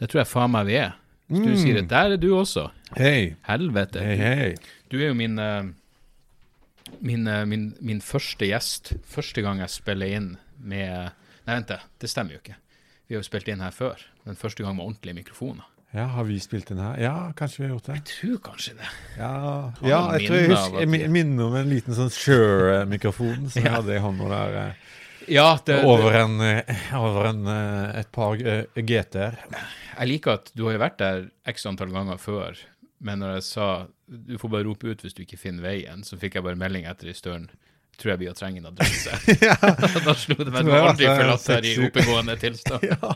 Det tror jeg faen meg vi er. Hvis du Mm. sier det, der er du også. Hei. Helvete. Hei, hei. Du er jo min, eh, min, eh, min, min første gjest. Første gang jeg spiller inn med Nei, vent, det. Stemmer jo ikke. Vi har jo spilt inn her før, men første gang med ordentlige mikrofoner. Ja, har vi spilt den her? Ja, kanskje vi har gjort det. Jeg tror kanskje det. Ja, ja jeg tror jeg husker jeg minner om en liten sånn Sure-mikrofon som jeg Ja. hadde i hånda der. Ja, det, Over en, eh, over en eh, et par eh, GT-er. Jeg liker at du har vært der x antall ganger før, men når jeg sa du får bare rope ut hvis du ikke finner veien, så fikk jeg bare melding etter i støren. Tror jeg blir å trenge en adresse. da slo det meg. Du aldri at det er forlatt her i oppegående tilstand. Ja,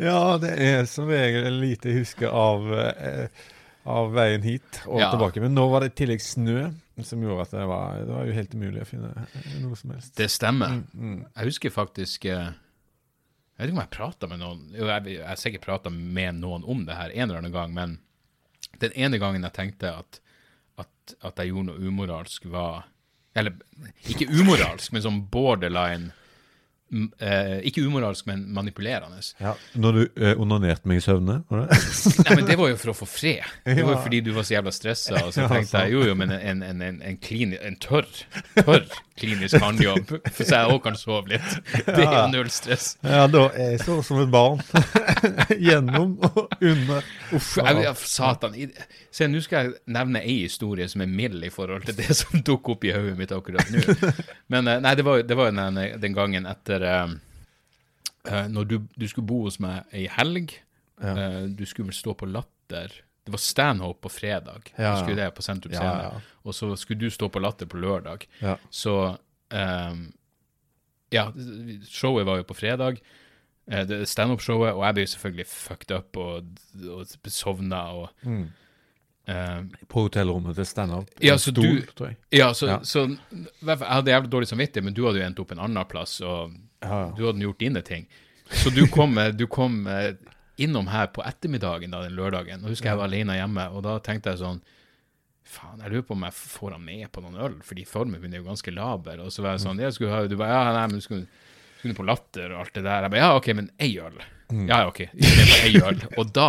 ja, det er som regel lite jeg husker av, eh, av veien hit og Ja. tilbake. Men nå var det i tillegg snø, som gjorde at det var, det var jo helt umulig å finne eh, noe som helst. Det stemmer. Mm, mm. Jeg husker faktisk eh, Jeg vet ikke om jeg prata med noen Jo, jeg, jeg har sikkert prata med noen om det her en eller annen gang, men den ene gangen jeg tenkte at, at, at jeg gjorde noe umoralsk, var Eller ikke umoralsk, men sånn borderline eh, Ikke umoralsk, men manipulerende. Ja, når du eh, onanerte meg i søvne, var det? Nei, men det var jo for å få fred. Det var jo fordi du var så jævla stressa, og så tenkte jeg jo, jo, men en, en, en, en, klini, en tørr, tørr klinisk håndjobb, for så jeg òg kan sove litt. Det er jo null stress. Ja, da er jeg så som et barn. Gjennom og under. Uff, jeg, jeg, satan. Se, nå skal jeg nevne ei historie som er mild i forhold til det som dukker opp i hodet mitt akkurat nå. Men eh, nei, det var, det var jo den, den gangen etter eh, eh, Når du, du skulle bo hos meg ei helg. Uh, du skulle vel stå på Latter. Det var standup på fredag. Ja. Du skulle det på Sentrum Scene. ja. Og så skulle du stå på Latter på lørdag. Ja. Så um, Ja, showet var jo på fredag. eh, Standup-showet, og jeg ble jo selvfølgelig fucked up og, og sovna og Mm. Eh, På hotellrommet til standup. Ja, så stol, du- tror jeg. Ja, så, Ja. så jeg hadde jævlig dårlig samvittighet, men du hadde jo endt opp en annen plass, og Ja, ja. du hadde gjort dine ting. Så du kom, eh, du kom eh, innom her på ettermiddagen da, den lørdagen, og husker jeg var alene hjemme, og da tenkte jeg sånn Faen, jeg lurer på om jeg får han med på noen øl, fordi formen min er jo ganske laber. Og så var jeg sånn jeg skulle ha, Du bare Ja, nei, men skulle, skulle på Latter og alt det der. Jeg bare Ja, OK, men ei øl. Ja, ja, OK. Ikke på ei øl. Og da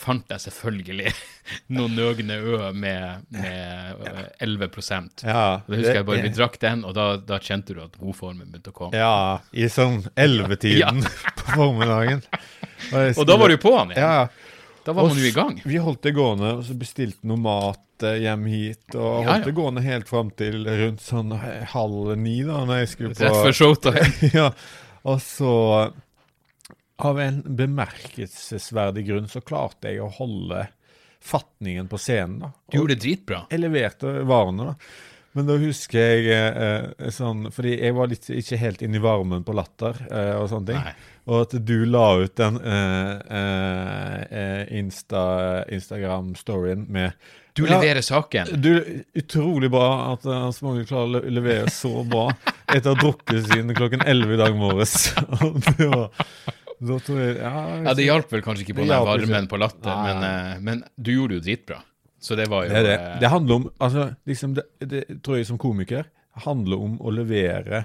fant jeg selvfølgelig noen nøgne ø med, med øh, 11 Ja, og da husker jeg bare vi drakk den, og da, da kjente du at godformen begynte å komme. Ja, i sånn 11-tiden ja. på formiddagen. Og, Og da var du på han igjen. Ja. Da var man jo i gang. Vi holdt det gående, og så bestilte noe mat eh, hjem hit. Og holdt ja. det gående helt fram til rundt sånn eh, halv ni, da, når jeg skulle på Rett før showtime. ja, og så Av en bemerkelsesverdig grunn så klarte jeg å holde fatningen på scenen. da. Du gjorde det dritbra. Jeg leverte varene, da. Men da husker jeg eh, eh, sånn Fordi jeg var litt, ikke helt inne i varmen på latter eh, og sånne ting. Nei. Og at du la ut den eh, eh, eh, Insta, Instagram-storyen med Du Ja. leverer saken. du, Utrolig bra at Hans Magne klarer å levere så bra etter å ha drukket siden klokken 11 i dag morges. Og det var, jeg Ja, det hjalp vel kanskje ikke på den varmen på latter, men, eh, men du gjorde det jo dritbra. Så det var jo Det det. eh, Det handler om altså, liksom det, det tror jeg som komiker handler om å levere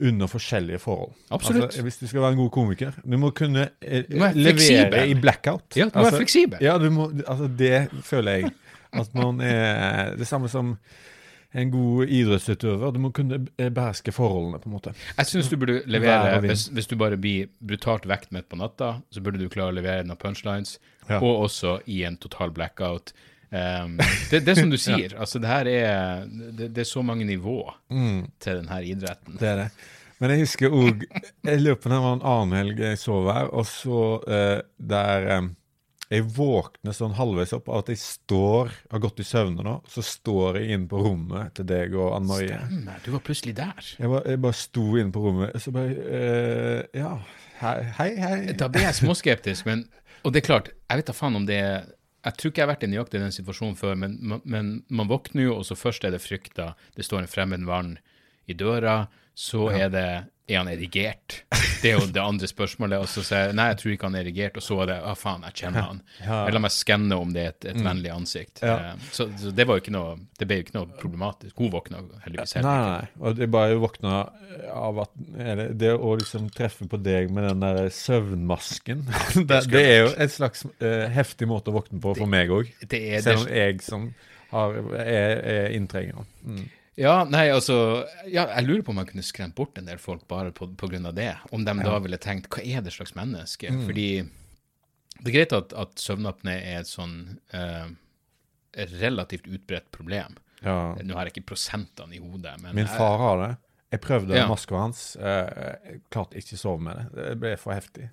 under forskjellige forhold. Absolutt. Altså, hvis du skal være en god komiker, du må kunne eh, Du må levere fleksibel. i blackout. Ja, du må være Altså, fleksibel. Ja, du må, altså det føler jeg. At man er det samme som en god idrettsutøver. Du må kunne eh, beherske forholdene, på en måte. Jeg syns du burde levere hvis, hvis du bare blir brutalt vekt midt på natta, så burde du klare å levere noen punchlines, Ja. og også i en total blackout. Um, det, det som du sier, altså det her er det, det er så mange nivå til denne idretten. Det er det. Men jeg husker òg Jeg lurer på om det var en annen helg jeg sov her, og så uh, der eh, Jeg våkner sånn halvveis opp av at jeg står Har gått i søvne nå, så står jeg inne på rommet til deg og Anne Marie. Stemmer, du var plutselig der. Jeg, bare- jeg bare sto inne på rommet, så bare eh, Ja, hei, hei. Da ble jeg småskeptisk, men Og det er klart, jeg vet da faen om det er Jeg tror ikke jeg har vært i nøyaktig den situasjonen før, men, men man våkner jo, og så først er det frykta. Det står en fremmed mann i døra. Så er det er han erigert? Det er jo det andre spørsmålet. Og så sier jeg nei, jeg tror ikke han er erigert. Og så er det ah, faen, jeg kjenner han. Ja. Lar meg skanne om det er et, et vennlig ansikt. Ja. Eh, Så, så det var jo ikke noe Det ble jo ikke noe problematisk. Hun våkna heldigvis Nei, helt nei, nei. Og det bare våkna av at det, det å liksom treffe på deg med den der søvnmasken det, det er jo et slags uh, heftig måte å våkne på for meg òg. Selv om jeg som har, er, er inntrenger. Mm. Ja, nei, altså ja, Jeg lurer på om jeg kunne skremt bort en del folk bare på, på grunn av det. Om de da ville tenkt hva er det slags menneske? Mm. Fordi det er greit at, at søvnapné er et sånn eh, relativt utbredt problem. Ja. Nå har jeg ikke prosentene i hodet, men Min far har det. Jeg prøvde Ja. maska hans. Eh, klarte ikke å sove med det. Det ble for heftig.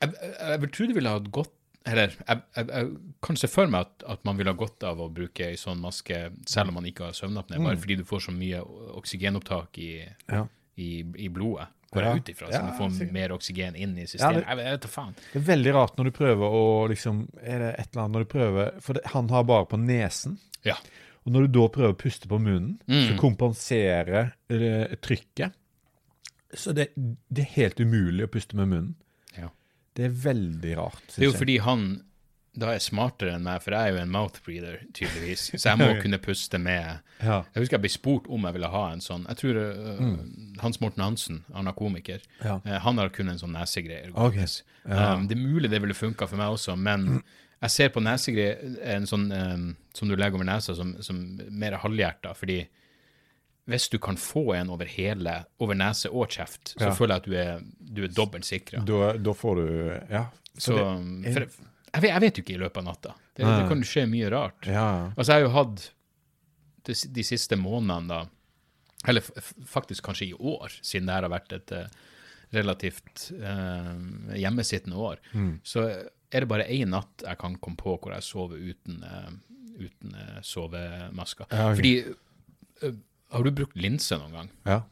jeg, jeg, jeg tror det ville hatt godt Eller jeg, jeg, jeg kan se for meg at, at man ville ha godt av å bruke ei sånn maske selv om man ikke har søvnapné, bare fordi du får så mye oksygenopptak i, Ja. i, i blodet. Går Ja. jeg ut ifra, så Ja, du får sikkert. mer oksygen inn i Ja, systemet. det- jeg, vet da faen. Det er veldig rart når du prøver å liksom Er det et eller annet når du prøver For det, han har bare på nesen. Ja. Og når du da prøver å puste på munnen, Mm. så kompenserer eh, trykket. Så det, det er helt umulig å puste med munnen. Det er veldig rart. Det er jo fordi han da er smartere enn meg, for jeg er jo en mouth breather, tydeligvis. Så jeg må kunne puste med ja. Jeg husker jeg ble spurt om jeg ville ha en sånn Jeg tror uh, Hans Morten Hansen, han er komiker, Mm. Ja. uh, han har kun en sånn nesegreier. Okay. Ja. Um, det er mulig det ville funka for meg også, men jeg ser på nesegreier en sånn um, som du legger over nesa, som, som mer halvhjerta, fordi hvis du kan få en over hele, over nese og kjeft, så Ja. føler jeg at du er, du er dobbelt sikra. Da, da får du Ja. Så, det- um, for, jeg, vet, jeg vet jo ikke i løpet av natta. Det, det kan skje mye rart. ja. Altså, jeg har jo hatt de, de siste månedene, da, eller faktisk kanskje i år, siden det her har vært et eh, relativt eh, hjemmesittende år, Mm. så er det bare én natt jeg kan komme på hvor jeg sover uten, uh, uten uh, sovemasker. Ja, okay. Fordi eh, Har du brukt linse noen gang? ja.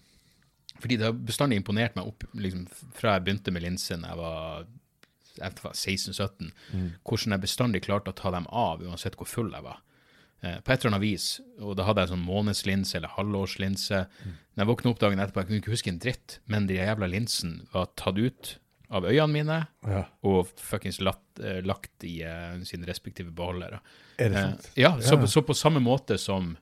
Fordi det har bestandig imponert meg opp liksom, fra jeg begynte med linse da jeg var jeg 16-17, Mm. hvordan jeg bestandig klarte å ta dem av, uansett hvor full jeg var. Eh, på et eller annet vis. Og da hadde jeg sånn månedslinse eller halvårslinse. Når jeg våkna opp dagen etterpå, jeg kunne ikke huske en dritt, men de jævla linsen var tatt ut av øynene mine ja. og fuckings latt, eh, lagt i uh, sine respektive beholdere. Er det Eh, sant? ja, så, Ja. så på samme måte som,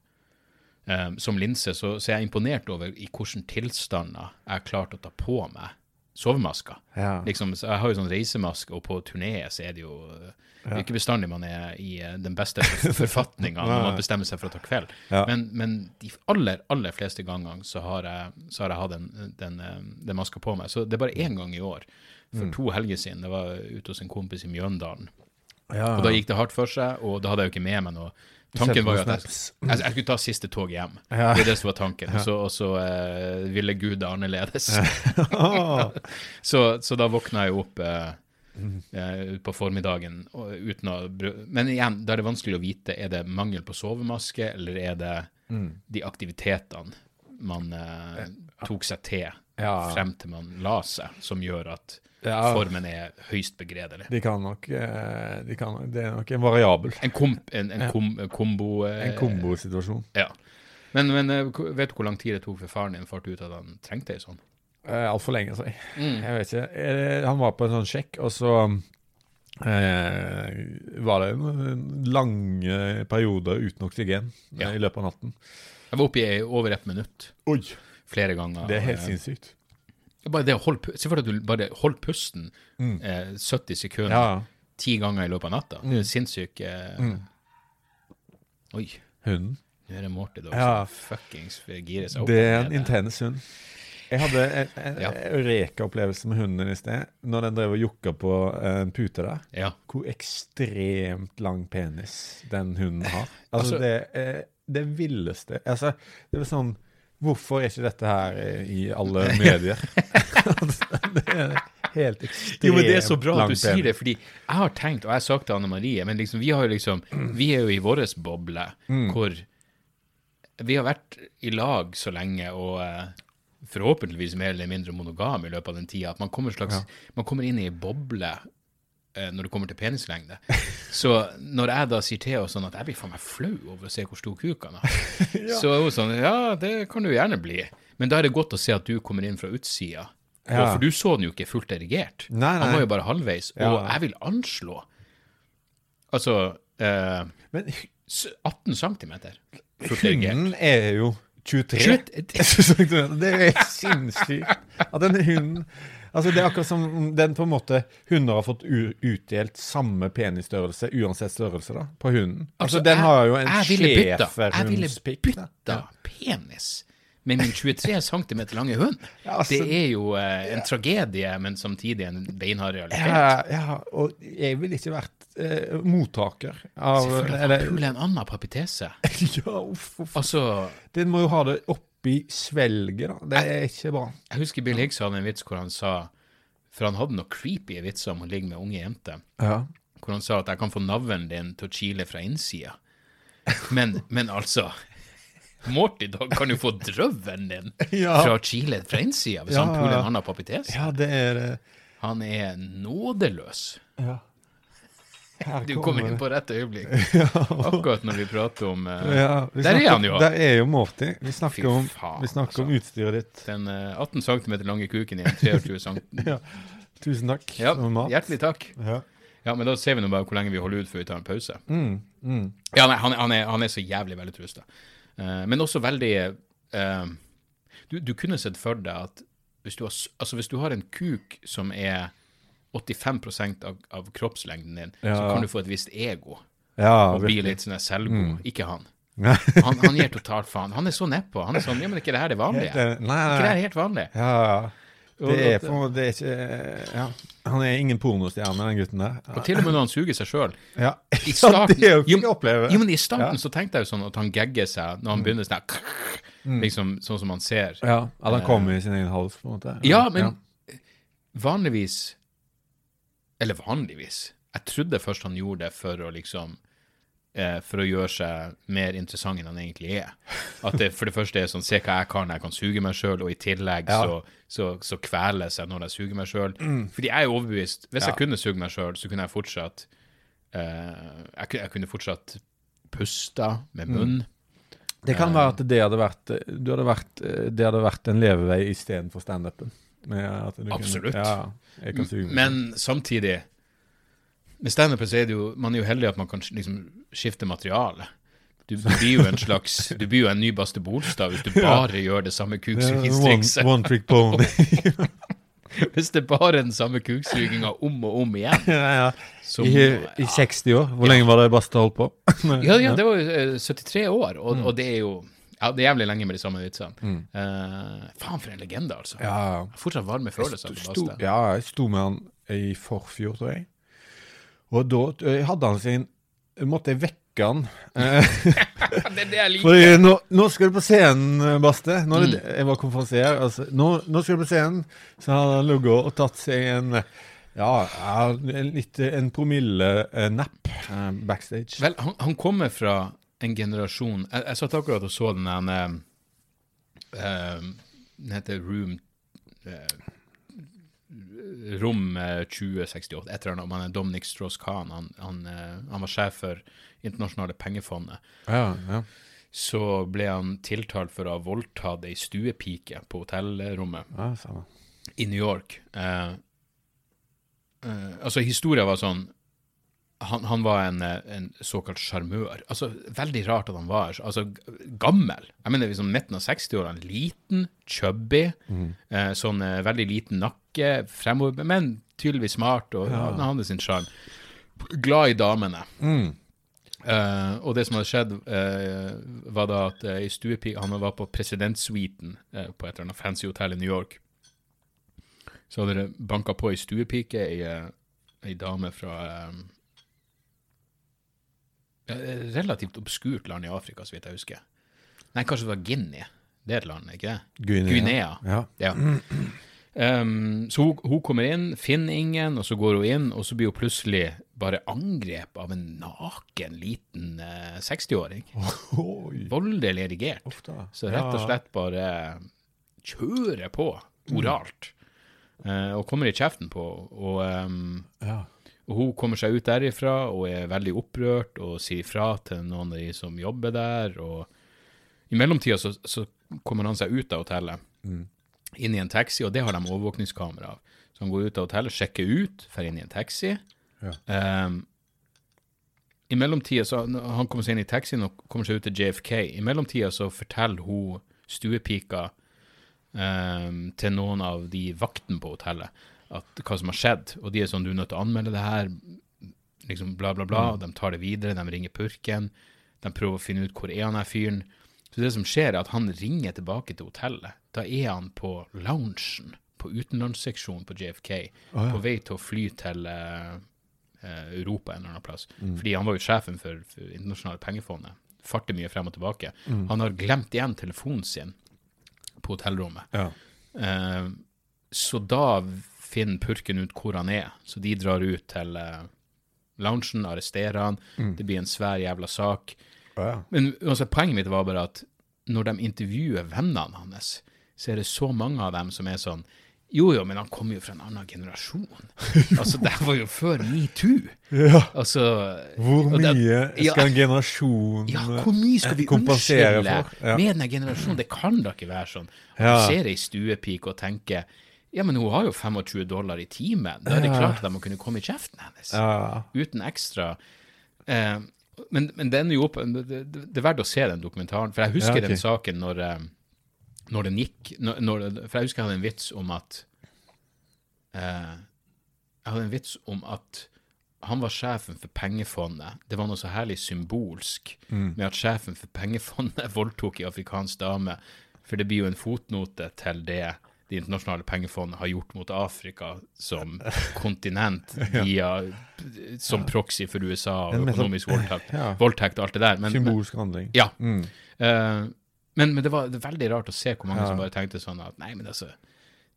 eh, som linse, så, så er jeg imponert over i hvilke tilstander jeg har klart å ta på meg sovemasker. Ja. Liksom, jeg har jo sånn reisemaske, og på turné så er det jo ja. det er ikke bestandig man er i eh, den beste forfatninga når man bestemmer seg for å ta kveld. Ja. Men, men de aller, aller fleste gangene så har jeg, så har jeg hatt den, den, eh, den maska på meg. Så det er bare én gang i år, for Mm. to helger siden, det var ute hos en kompis i Mjøndalen. ja. Og da gikk det hardt for seg, og da hadde jeg jo ikke med meg noe. Tanken var jo at jeg, jeg, jeg skulle ta siste tog hjem. Ja. Det er det som var tanken. Så, og så uh, ville Gud det annerledes. Så, så da våkna jeg opp uh, eh, på formiddagen og, uten å Men igjen, da er det vanskelig å vite. Er det mangel på sovemaske, eller er det Mm. de aktivitetene man tok seg til Ja. frem til man la seg, som gjør at Ja. formen er høyst begredelig? De kan nok eh, de kan, Det er nok en variabel. En, komp, en, en, kom, en kombo eh, En kombosituasjon. Ja. Men, men eh, vet du hvor lang tid det tok for faren din fant ut at han trengte ei sånn? Eh, Altfor lenge, altså. Mm. Jeg vet ikke. Han var på en sånn sjekk, og så eh, var det en lange perioder uten oksygen Ja. i løpet av natten. Jeg var oppe i over ett minutt Oi! flere ganger. Det er helt sinnssykt. Bare det å holde Se for deg at du bare holder pusten Mm. eh, 70 sekunder Ja. ti ganger i løpet av natta. Det er sinnssykt. Eh, Mm. Oi, Hunden. nå er det Morty som Ja. fuckings girer seg opp. Det er en intens hund. Jeg hadde en, en Ja. eureka-opplevelse med hunden i sted, når den drev og jokka på en pute der. Ja. Hvor ekstremt lang penis den hunden har. Altså, Altså- det er det villeste Altså, det er sånn Hvorfor er ikke dette her i alle medier? det er helt ekstremt Jo, men det er så bra at du sier det, fordi jeg har tenkt, og jeg har sagt til Anne Marie, men liksom, vi har liksom Vi er jo i vår boble Mm. hvor vi har vært i lag så lenge og eh, forhåpentligvis mer eller mindre monogam i løpet av den tida. At man kommer, slags, man kommer inn i ei boble eh, når det kommer til penislengde. Så når jeg da sier til henne sånn at jeg blir faen meg flau over å se hvor stor kuk han har, så er hun sånn Ja, det kan du gjerne bli. Men da er det godt å se at du kommer inn fra utsida. Ja. For du så den jo ikke fullt erigert. Nei, Han var jo bare halvveis. Og jeg vil anslå Altså eh, Men 18 cm hunden er jo 23. Slutt. det er sinnssykt. At den hunden Altså Det er akkurat som den på en måte Hunder har fått utdelt samme penisstørrelse uansett størrelse da, på hunden. Altså, Altså, Den har jo en schæferhundspikk. Jeg ville bytta penis med min 23 cm lange hund. Ja, altså- det er jo eh, en tragedie, men samtidig en beinhard realitet. Ja, ja, og jeg ville ikke vært eh, mottaker av Selvfølgelig pule en annen papitese. Ja, uff, uff. Altså, Den må jo ha det oppi svelget, da. Det er ikke bra. jeg husker Bill Higgs hadde en vits hvor han sa For han hadde noen creepy vitser om å ligge med unge jenter. Ja. Hvor han sa at 'jeg kan få navlen din til å chile fra innsida'. Men, men altså Morty da kan jo få drøvelen din Ja. fra chile fra innsida hvis Ja, han puler en annen papetese. ja, det er det. Han er nådeløs. Ja. Du kom inn på rett øyeblikk. Akkurat når vi prater om uh, Ja, vi Der er han jo. Der er jo Morty. Vi snakker, snakker om, vi snakker om altså. utstyret ditt. den uh, 18 cm lange kuken i en 23 cm. Ja. Tusen takk. Ja, hjertelig takk. Ja. Ja, men da ser vi nå bare hvor lenge vi holder ut før vi tar en pause. Mm, mm. Ja, nei, han, han, er, han er så jævlig velutrusta. Uh, men også veldig uh, du, du kunne sett for deg at hvis du har, altså hvis du har en kuk som er 85 av, av kroppslengden din, så kan du få et visst ego Ja, og bli litt sånn selvgod. selvgod. Ikke han. Han, han gir totalt faen. Han er så nedpå. Han er sånn Ja, men ikke det her det vanlige? det- nei, nei, ikke det her helt vanlig? Ja, ja. Det er, på, det er ikke Ja. Han er ingen pornostjerne, den gutten der. Og til og med når han suger seg sjøl. Ja. I Ja, starten det jo, jo, men I starten Ja. så tenkte jeg jo sånn at han gegger seg når han begynner sånn mm. Liksom sånn som man ser. Ja, at han kommer i sin egen hals, på en måte. Ja, men vanligvis Eller vanligvis. Jeg trodde først han gjorde det for å liksom eh, For å gjøre seg mer interessant enn han egentlig er. At det for det første er sånn Se hva jeg kan, jeg kan suge meg sjøl, og i tillegg Ja. så, så, så kveles jeg når jeg suger meg sjøl. Fordi jeg er overbevist Hvis jeg kunne suge meg sjøl, så kunne jeg fortsatt eh, jeg, jeg kunne fortsatt pusta med munn. Det kan være at det hadde vært, du hadde vært, det hadde vært en levevei istedenfor standupen. Absolutt. Ja, kan suge. Men samtidig Med standupen så er det jo Man er jo heldig at man kan liksom skifte materiale. Du blir jo en slags Du blir jo en ny Baste Bolstad hvis du bare gjør det samme er. One, one trick pony. Hvis det bare er den samme kuksuginga om og om igjen. ja, ja. Som, I, I 60 år. Hvor lenge var det Basta holdt på? ja, ja, det var jo eh, 73 år, og, Mm. og det er jo ja, det er jævlig lenge med de samme vitsene. Eh, faen, for en legende, altså. Ja, Fortsatt varme følelser for sto, Baste. ja, jeg sto med han i forfjor, tror jeg. Og da eh, hadde han sin Måtte jeg vekke han. Det er det jeg liker. Fordi nå, nå skal du på scenen, Baste. Nå Mm. Jeg var konferansier. Altså, nå, nå skal du på scenen. Så hadde han ligget og tatt seg en ja, litt en promille-napp eh, backstage. Vel, han, han kommer fra en generasjon Jeg, jeg satt akkurat og så den der eh, Den heter Room uh, Rom eh, 2068, et eller annet. Han er Dominic Strauss-Kahn. Han, han, eh, han var sjef for Internasjonale pengefondet. Ja, ja. Så ble han tiltalt for å ha voldtatt ei stuepike på hotellrommet ja i New York. Uh, uh, altså, historia var sånn han, han var en, eh, en såkalt sjarmør. Altså, veldig rart at han var altså, gammel. Jeg mener liksom midten av 60-årene. Liten, chubby, eh, sånn eh, veldig liten nakke, fremover, men tydeligvis smart, og han hadde sin sjarm. Glad i damene. Mm. Eh, og det som hadde skjedd, eh, var da at uh, i stuepike Han var på presidentsuiten eh, på et eller annet fancy hotell i New York. Så hadde det banka på ei stuepike, ei, eh, ei dame fra eh, relativt obskurt land i Afrika, så vidt jeg husker. Nei, kanskje det var Guinea. Det er et land, ikke det? Guinea. Guinea. Ja. Ja. Um, så hun, hun kommer inn, finner ingen, og så går hun inn, og så blir hun plutselig bare angrep av en naken liten uh, 60-åring. Voldelig erigert. Ofte. Så rett og slett bare kjører på oralt. Eh, og kommer i kjeften på. Og, um, Ja. Og hun kommer seg ut derifra og er veldig opprørt og sier fra til noen av de som jobber der. Og i mellomtida så, så kommer han seg ut av hotellet. inn i en taxi, og det har de overvåkningskamera av. Så han går ut av hotellet, sjekker ut, drar inn i en taxi. Ja. Um, I mellomtida så Han kommer seg inn i taxien og kommer seg ut til JFK. I mellomtida så forteller hun stuepika um, til noen av de vaktene på hotellet at, hva som har skjedd. Og de er sånn 'Du er nødt til å anmelde det her', liksom bla, bla, bla. De tar det videre, de ringer purken. De prøver å finne ut hvor er han her fyren. Så det som skjer, er at han ringer tilbake til hotellet. Da er han på loungen på utenlandsseksjonen på JFK, på vei til å fly til eh, Europa en eller annen plass. Fordi han var jo sjefen for, for internasjonale pengefondet. Farter mye frem og tilbake. Han har glemt igjen telefonen sin på hotellrommet. Ja. Uh, så da finner purken ut hvor han er. Så de drar ut til uh, loungen, arresterer han. Det blir en svær jævla sak. Oh, ja. Men altså, poenget mitt var bare at når de intervjuer vennene hans, så er det så mange av dem som er sånn Jo, jo, men han kommer jo fra en annen generasjon. altså, det var jo før metoo. ja. Altså Hvor mye det- ja, skal en generasjon ja, hvor mye skal vi kompensere unnskylde for? Ja. med den generasjonen? Det kan da ikke være sånn. Ja. Du ser ei stuepike og tenker ja, men hun har jo 25 dollar i timen. Da er det klart at de må kunne komme i kjeften hennes. Ja. Uten ekstra. Eh, men, men den er jo opp, det, det, er verdt å se den dokumentaren. For jeg husker Ja, okay. den saken når, eh, når den gikk når, For jeg husker jeg hadde en vits om at eh, Jeg hadde en vits om at han var sjefen for pengefondet. Det var noe så herlig symbolsk Mm. med at sjefen for pengefondet voldtok en afrikansk dame. For det blir jo en fotnote til det Det internasjonale pengefondet har gjort mot Afrika som kontinent via som proxy for USA og økonomisk voldtekt, voldtekt og alt det der. Men, Symbolsk handling. ja. Mm. Uh, men, men det var veldig rart å se hvor mange som bare tenkte sånn at nei, men altså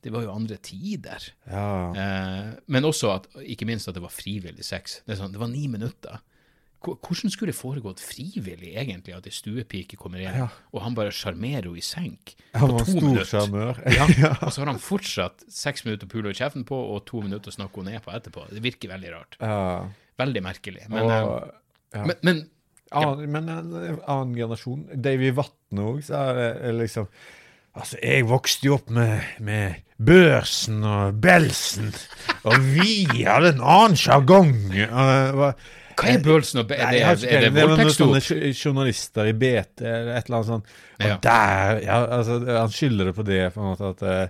Det var jo andre tider. Ja. Eh, men også at, ikke minst at det var frivillig sex. Det, sånn, det var ni minutter. Hvor- Hvordan skulle det foregått frivillig, egentlig, at ei stuepike kommer inn, Ja. og han bare sjarmerer henne i senk Han var stor minutter? Ja, og så har han fortsatt seks minutter å pule i kjeften på, og to minutter å snakke henne ned på etterpå. Det virker veldig rart. Ja. Veldig merkelig. Men, Og, ja. men, men annen, men en annen generasjon Davy Vatne òg, så er det er liksom Altså, jeg vokste jo opp med, med Børsen og Belsen, og vi hadde en annen sjargong. Uh, hva- er bølsen og be- Nei, Er det, ikke er det. Det sånne journalister i BT eller et eller annet sånt. Og Ja. der ja, altså, Han skylder det på det. på en måte at uh,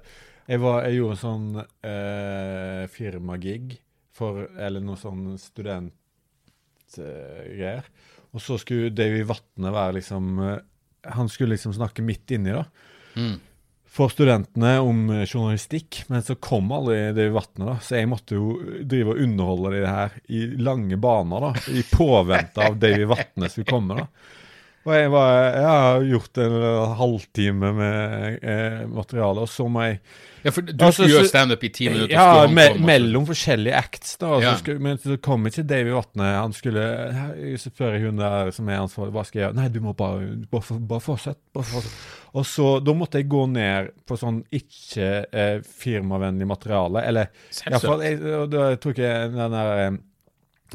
jeg, var, jeg gjorde en sånn uh, firmagig for Eller noe sånn studentgreier. og så skulle Davy Vatne være liksom eh, Han skulle liksom snakke midt inni, da Mm. For studentene om eh, journalistikk, men så kom aldri det vattnet, da. Så jeg måtte jo drive og underholde de her i lange baner, da. I påvente av Davy Vatne skulle komme, da. Og jeg, var, jeg har gjort en halvtime med eh, materiale, og så må jeg Ja, for du Altså, så- standup i ti minutter. Ja, han me mellom forskjellige acts, da. Altså, Ja. skulle, men så kom ikke Davy Vatne. Han skulle her- Så spør jeg hun der som er ansvarlig, hva skal jeg gjøre? Nei, du må bare, bare, bare fortsette. Bare fortsett. Og så, Da måtte jeg gå ned på sånn ikke eh, firmavennlig materiale. Eller Selvsagt. Tok jeg den der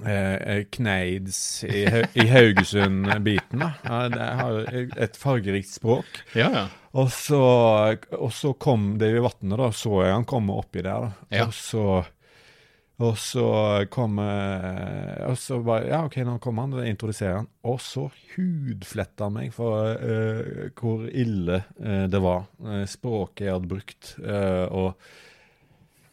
eh, Kneids i, i Haugesund-biten. da. Ja, det har et fargerikt språk. Ja, ja. Og så, og så kom det i vannet, da. Så jeg han komme oppi der, da. Ja. Og så og så kom eh, Og så bare Ja, OK, nå kommer han, introduserer han. Og så hudfletta han meg for uh, hvor ille uh, det var. Uh, språket jeg hadde brukt. eh, og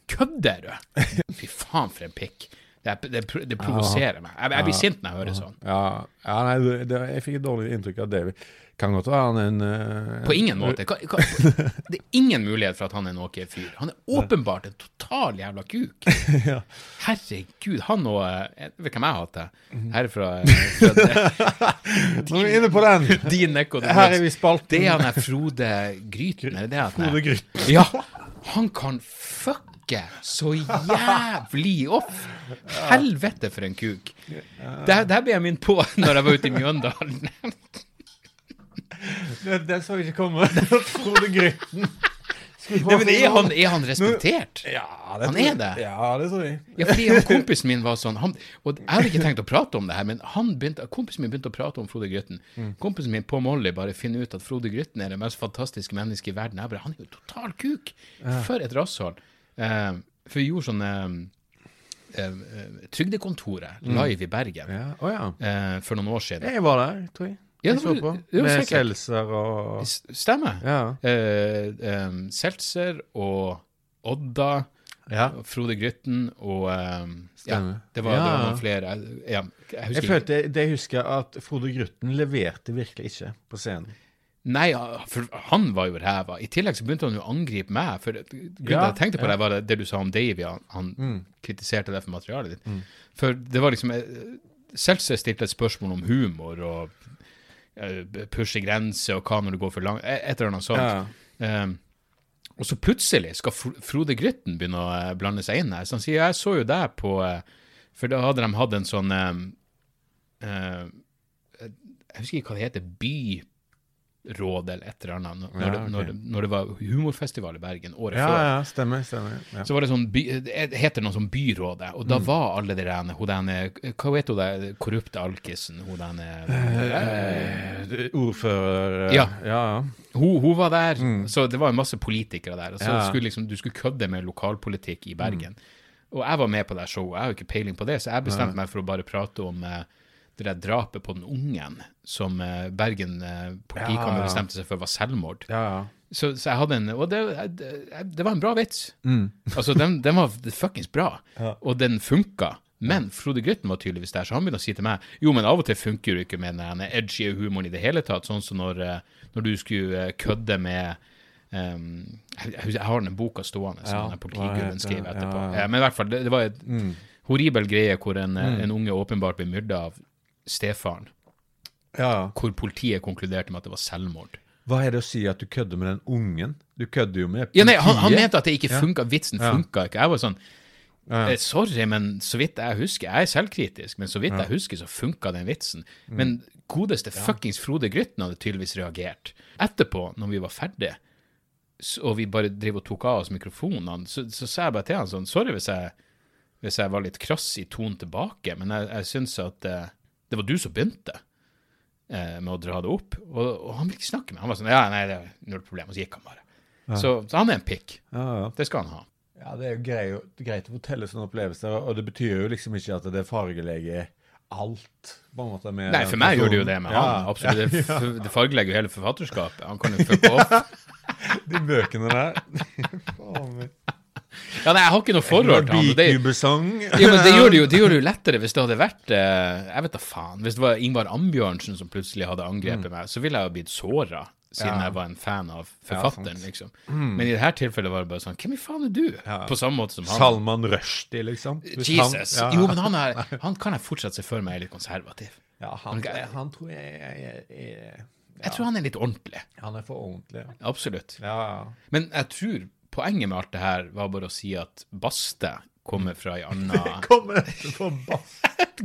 Kødder du? Fy faen, for en pikk. Det, er- det, det provoserer meg. Jeg, jeg blir sint når jeg hører sånn. Ja, ja nei, det, jeg fikk et dårlig inntrykk av Davy. Kan godt være han er en eh, På ingen måte. Kan, kan, det er ingen mulighet for at han er en ok fyr. Han er åpenbart en total jævla kuk. Ja. Herregud, han og eh, Vet hvem jeg hater? Mhm. Herfra fra Nå er vi inne på den! din Ekko. Her er vi spalten. Det er han der Frode Gryten, er det det han Frode Gryten. Ja. Han kan fucke så jævlig off. Helvete for en kuk. Det, det ble jeg minnet på når jeg var ute i Mjøndalen. det, det så jeg ikke komme. Frode Grytten Nei, men er han, er han respektert? Ja, Han tror er det? Ja, det tror jeg. Ja, fordi han, kompisen min var sånn han, Og jeg hadde ikke tenkt å prate om det her, men han begynte, kompisen min begynte å prate om Frode Grytten. Mm. Kompisen min på Molly bare finner ut at Frode Grytten er det mest fantastiske mennesket i verden. Jeg bare, Han er jo total kuk! For et rasshold. Eh, for vi gjorde sånne eh, eh, Trygdekontoret live i Bergen Ja. Oh, ja. eh, for noen år siden. Jeg var der, tror jeg. Ja, jeg det så var- på. det var Med sikkert. Seltzer og Stemmer. Ja. Eh, eh, Seltzer og Odda. ja. Frode Grytten og um, ja, det, var, det var noen flere. Ja, jeg husker Jeg følte, det jeg husker at Frode Grytten leverte virkelig ikke på scenen. Nei, for han var jo ræva. I tillegg så begynte han jo å angripe meg. For grunnen til Ja, jeg tenkte på ja. det, var det, det du sa om Davy. Han, han Mm. kritiserte det for materialet ditt. For det var liksom eh, Seltzer stilte et spørsmål om humor og eh, pushe grenser og hva når det går for langt. Et eller annet sånt. Ja. Um, og så plutselig skal Frode Grytten begynne å eh, blande seg inn her. Så han sier jeg så jo deg på For da hadde de hatt en sånn eh, Jeg husker ikke hva det heter. Byråd eller et eller annet. Når, Ja, det, når, når det var humorfestival i Bergen året ja, før. ja, stemmer. stemmer. Ja. Så var det sånn by, det heter noe sånn Byrådet, og Mm. da var alle de der hun derne, Hva heter hun der korrupte alkisen? Hun den Eh, Ordfører eh, Ja. ja. ja. hun, hun var der, så det var en masse politikere der. Og så Mm. Mm. skulle liksom, du skulle kødde med lokalpolitikk i Bergen. Og jeg var med på det showet, jeg har jo ikke peiling på det, så jeg bestemte meg for å bare prate om eh, det der drapet på den ungen som eh, Bergen eh, politikammer bestemte seg for var selvmord. ja, ja. Så, så jeg hadde en Og det, det, det var en bra vits. Mm. Altså, den, den var fuckings bra, Ja. og den funka. Men Frode Grytten var tydeligvis der, så han begynte å si til meg jo, men av og til funker jo ikke med den edgy humoren i det hele tatt, sånn som når, eh, når du skulle kødde med um, jeg, jeg, har den boka stående som Ja, den politigubben skrev etterpå. ja, ja. ja. Men i hvert fall, det, det var et Mm. horribel greie hvor en, mm. en unge åpenbart blir myrda av stefaren, ja. hvor politiet konkluderte med at det var selvmord. Hva er det å si at du kødder med den ungen? Du kødder jo med Ja, nei, han, han mente at det ikke funka, vitsen Ja. funka ikke. Jeg var sånn. Eh, Sorry, men så vidt jeg husker Jeg er selvkritisk, men så vidt jeg husker, så funka den vitsen. Mm. Men godeste fuckings Frode Grytten hadde tydeligvis reagert. Etterpå, når vi var ferdige, og vi bare drev og tok av oss mikrofonene, så, så sa jeg bare til han sånn Sorry hvis jeg, hvis jeg var litt krass i tonen tilbake, men jeg, jeg syns at eh, det var du som begynte eh, med å dra det opp. Og, og han ville ikke snakke med. Han var sånn Ja, nei, det er null problem. Og så gikk han bare. Så, så han er en pikk. Ja, ja. Det skal han ha. Ja, det er jo greit, greit å fortelle sånne opplevelser, og det betyr jo liksom ikke at det fargelegger alt, på en måte. Med Nei, for meg gjorde det jo det med ja, han. Absolutt. Det, det fargelegger jo hele forfatterskapet. Han kan jo fucke off. De bøkene der. Faen meg. Ja, nei, jeg har ikke noe forhold til han. Det, ja, men det gjør det, jo, det gjør det jo lettere hvis det hadde vært eh, Jeg vet da faen. Hvis det var Ingvar Ambjørnsen som plutselig hadde angrepet meg, så ville jeg jo blitt såra. Siden Mm. Ja. jeg var en fan av Ja, forfatteren. Mm. liksom. Men i dette tilfellet var det bare sånn Hvem i faen er du? Ja. På samme måte som han. Salman Rushdie, liksom. Hvis han- Jesus. ja. Jo, men han, er, han kan jeg fortsatt se for meg er litt konservativ. Ja, han, han tror jeg er, jeg, Jeg tror han er litt ordentlig. Han er for ordentlig. Absolutt. Ja, ja. Men jeg tror poenget med alt det her var bare å si at Baste kommer fra ei anna Kommer?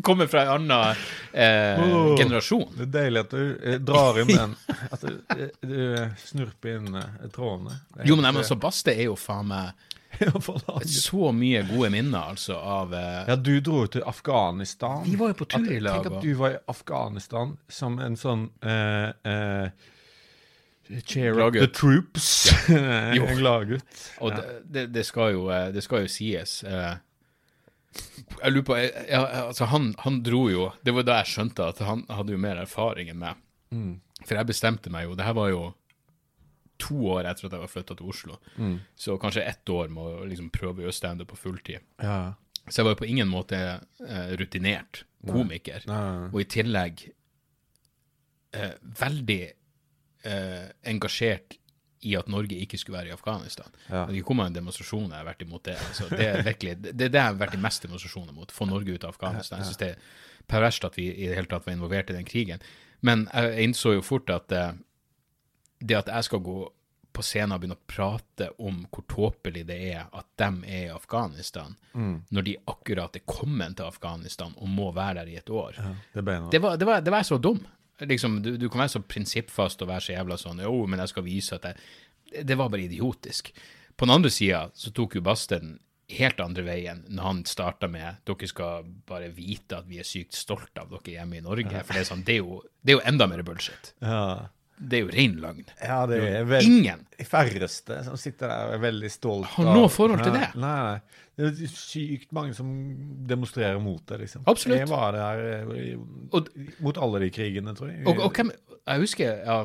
Kommer fra ei anna eh, oh, generasjon. Det er deilig at du eh, drar inn den. At du, eh, du snurper inn eh, trådene. Jo, men nei, men altså, Baste er jo faen meg eh, så mye gode minner, altså, av eh, Ja, du dro jo til Afghanistan. Vi var jo på tur i lag. Tenk at du var i Afghanistan som en sånn eh, eh, Cheer up the troops. Ja. gladgutt. Og det, det, det, skal jo, eh, det skal jo sies eh, Jeg lurer på jeg- ja, altså han, han dro jo Det var da jeg skjønte at han hadde jo mer erfaring enn meg. Mm. For jeg bestemte meg jo Det her var jo to år etter at jeg var flytta til Oslo. Mm. Så kanskje ett år med å liksom prøve å gjøre standup på fulltid. Ja. Så jeg var jo på ingen måte eh, rutinert komiker. Nei. Og i tillegg eh, veldig eh, engasjert i at Norge ikke skulle være i Afghanistan. Ja. Det kom av en demonstrasjon jeg har vært imot det. Altså, det er virkelig, det, det er det jeg har vært i mest demonstrasjoner mot. Få Norge ut av Afghanistan. Jeg synes det er perverst at vi i det hele tatt var involvert i den krigen. Men jeg innså jo fort at eh, det at jeg skal gå på scenen og begynne å prate om hvor tåpelig det er at de er i Afghanistan, når de akkurat er kommet til Afghanistan og må være der i et år, Ja, det det var, det var, det var jeg så dum. Liksom, du, du kan være så prinsippfast og være så jævla sånn Jo, men jeg skal vise at jeg det, var bare idiotisk. På den andre sida så tok jo Basten helt andre veien når han starta med dere skal bare vite at vi er sykt stolte av dere hjemme i Norge. For det er, sånn, det er, jo, det er jo enda mer bullshit. Ja. Det er jo ren løgn. ja, det er vel Ingen de færreste som sitter der og er veldig stolt Har noe forhold til det. Nei, nei. Det er sykt mange som demonstrerer mot det, liksom. Absolutt. Jeg var der eh, Og- mot alle de krigene, tror jeg. Og, og hvem, jeg husker ja,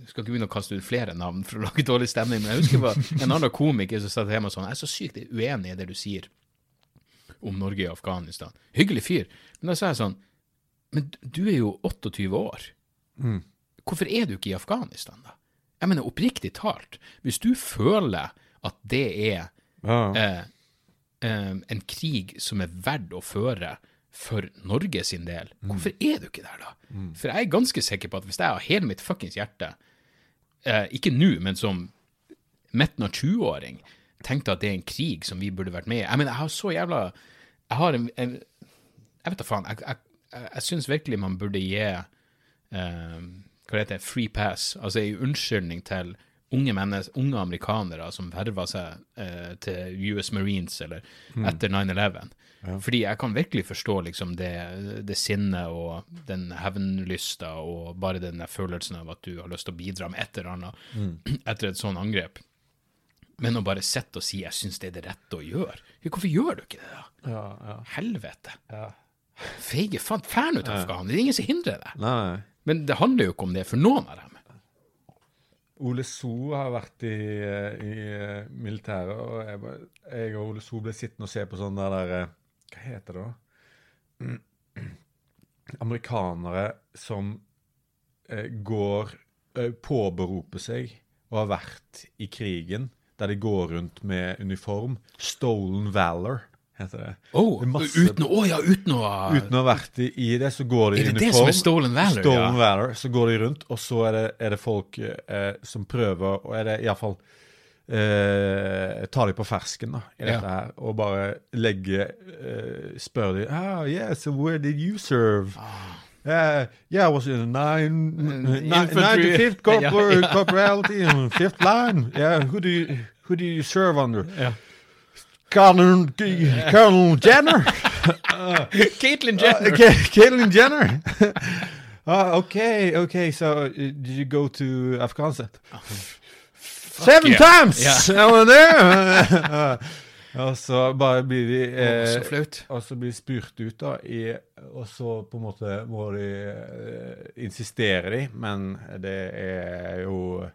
Jeg skal ikke begynne å kaste ut flere navn for å lage dårlig stemning, men jeg husker var en annen komiker som satt hjemme og sånn Jeg er så sykt uenig i det du sier om Norge i Afghanistan. Hyggelig fyr. Men da sa jeg sånn Men du er jo 28 år. Mm. Hvorfor er du ikke i Afghanistan, da? Jeg mener oppriktig talt, hvis du føler at det er ja. eh, eh, en krig som er verdt å føre for Norge sin del, hvorfor er du ikke der da? For jeg er ganske sikker på at hvis jeg har hele mitt fuckings hjerte, eh, ikke nå, men som midten av 20-åring, tenkte at det er en krig som vi burde vært med i Jeg mener, jeg har så jævla Jeg har en, en Jeg vet da faen. Jeg, jeg, jeg, jeg syns virkelig man burde gi eh, hva det heter, free pass, altså en unnskyldning til unge mennesker, unge amerikanere som verva seg eh, til US Marines eller etter 9-11. Fordi jeg kan virkelig forstå liksom det, det sinnet og den hevnlysta og bare den følelsen av at du har lyst til å bidra med et eller annet etter et sånt angrep. Men å bare sitte og si 'jeg syns det er det rette å gjøre', hvorfor gjør du ikke det, da? ja, ja, Helvete. ja. Feige faen, fær nå til Afghanistan. Det er ingen som hindrer deg. Nei. Men det handler jo ikke om det for noen av dem. Ole So har vært i, i eh, militæret, og jeg, jeg og Ole So ble sittende og se på sånn der, der eh, Hva heter det da? Amerikanere som eh, går eh, Påberoper seg å ha vært i krigen, der de går rundt med uniform. Stolen valor, heter det. Oh, masse- uten, å, ja, uten å Uten å ha vært i, i det, så går de i Er det uniform. det som er stolen valor, Stolen ja? valor. Så går de rundt, og så er det, er det folk eh, som prøver Og er det iallfall eh, Tar de på fersken da, i dette Ja. her, og bare legger eh, Spør de ah, yeah, so where did you serve? Uh, yeah, I was in the nine, nine, infantry. 95th corpor Ja, ja. corporality in fifth line. Yeah, who do you who do you serve under? Ja. Colonel, Colonel Jenner. Caitlyn Uh, Jenner! okay, Caitlyn Jenner. uh, okay, okay. So, uh, did you go to Afghanistan? Seven yeah. times! Yeah. I was there. og så bare blir de eh, så flaut. Og så blir de spurt ut, da, i, og så på en måte må de eh, insistere, de, men det er jo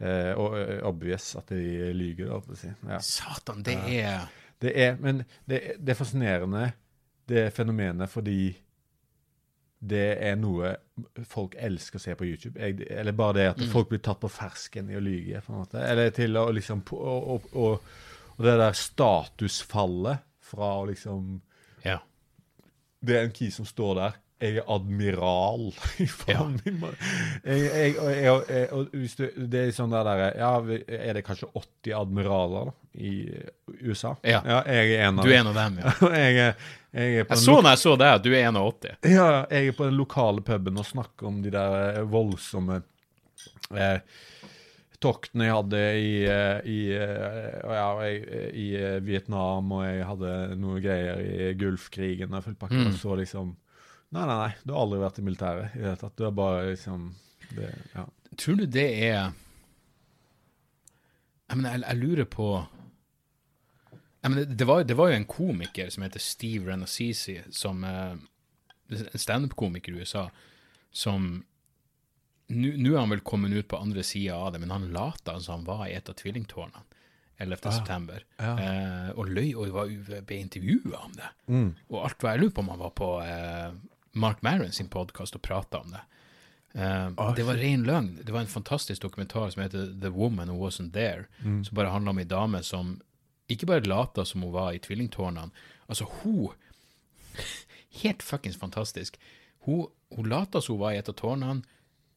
eh, o- obvious at de lyver, si. Ja. Satan, det er Det er, men det, det er fascinerende, det fenomenet, fordi det er noe folk elsker å se på YouTube. Jeg, eller bare det at folk blir tatt på fersken i å lyge, på en måte. Eller til å liksom og, og, og det der statusfallet fra å liksom Ja. Det er en key som står der. Jeg er admiral. Faen min mann. Jeg, jeg, jeg, jeg, det er sånn der, der Ja, er det kanskje 80 admiraler da, i USA? Ja. jeg er en av Du er en av dem, ja. jeg, jeg, på Jeg så når jeg så deg, at du er 81. ja, jeg er på den lokale puben og snakker om de der eh, voldsomme eh, toktene jeg hadde i, eh, i, eh, ja, i, i Vietnam, og jeg hadde noe greier i Gulfkrigen og full pakke. Mm. Og så liksom Nei, nei, nei, du har aldri vært i militæret i det hele tatt. Du er bare liksom det, ja. Tror du det er Jeg mener, jeg, jeg lurer på jeg mener, det, var, det var jo en komiker som heter Steve Renassisi, som eh, En standup-komiker i USA, som Nå er han vel kommet ut på andre sida av det, men han lata som han var i et av tvillingtårnene 11. september, ja. eh, og løy og var, ble intervjua om det. Mm. Og alt var jeg lurer på om han var på eh, Mark Maron sin podkast og prata om det. Eh, det var ren løgn. Det var en fantastisk dokumentar som heter The Woman Who Wasn't There, som bare handla om ei dame som ikke bare lata som hun var i tvillingtårnene. Altså, hun Helt fuckings fantastisk. Hun, hun lata som hun var i et av tårnene.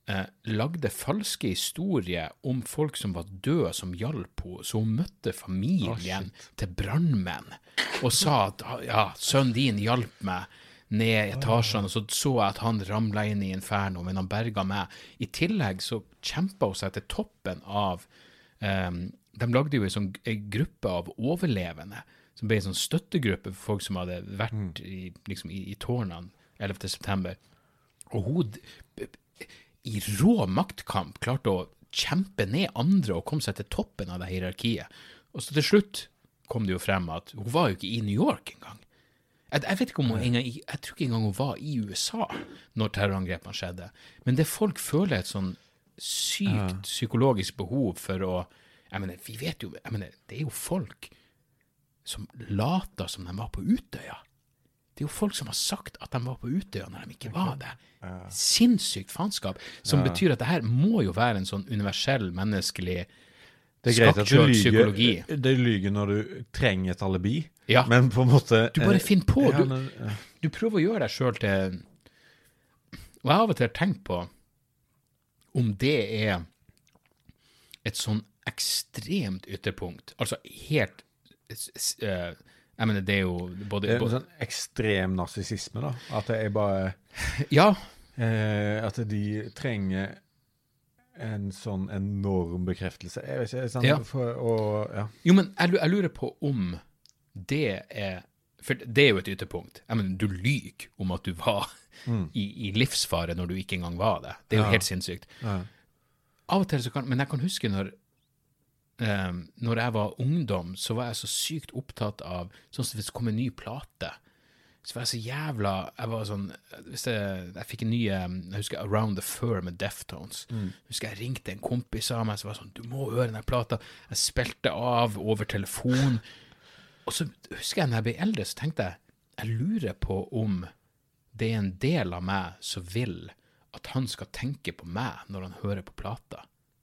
Eh, lagde falske historier om folk som var døde, som hjalp henne. Så hun møtte familien til brannmenn og sa at ja, sønnen din hjalp meg ned i etasjene, og så så jeg at han ramla inn i inferno, men han berga meg. I tillegg så kjempa hun seg til toppen av Um, de lagde jo en sånn gruppe av overlevende, som ble en sånn støttegruppe for folk som hadde vært i, liksom, i, i tårnene 11. september. Og hun i rå maktkamp klarte å kjempe ned andre og komme seg til toppen av det hierarkiet. Og så til slutt kom det jo frem at hun var jo ikke i New York engang. Jeg, jeg vet ikke om hun engang, jeg tror ikke engang hun var i USA når terrorangrepene skjedde. Men det folk føler et sånn sykt psykologisk behov for å jeg mener, vi vet jo, jeg mener, Det er jo folk som later som de var på Utøya. Det er jo folk som har sagt at de var på Utøya når de ikke var det. Sinnssykt faenskap. Som betyr at det her må jo være en sånn universell, menneskelig Det er greit at du lyger, det lyger når du trenger et alibi, Ja. men på en måte Du bare eh, finner på. Du, du prøver å gjøre deg sjøl til Og jeg har av og til tenkt på om det er et sånn ekstremt ytterpunkt. Altså helt eh, Jeg mener, det er jo både, Det er en sånn ekstrem narsissisme, da. At det er bare Ja, eh, At de trenger en sånn enorm bekreftelse. Jeg vet ikke, sånn, Ja. For, og, ja. Jo, men jeg, jeg lurer på om det er For det er jo et ytterpunkt. Jeg mener, du lyver om at du var i, i livsfare når du ikke engang var det. Det er jo Ja. helt sinnssykt. Ja. Av og til så kan Men jeg kan huske når um, Når jeg var ungdom, så var jeg så sykt opptatt av Sånn som hvis det kom en ny plate, så var jeg så jævla Jeg var sånn Hvis jeg, jeg fikk en ny eh, Jeg husker Around the Fur med Deftones. Jeg husker jeg ringte en kompis av meg som var sånn Du må høre den plata. Jeg spilte av over telefon. Og så husker jeg når jeg ble eldre, så tenkte jeg Jeg lurer på om det er en del av meg som vil at han skal tenke på meg når han hører på plata.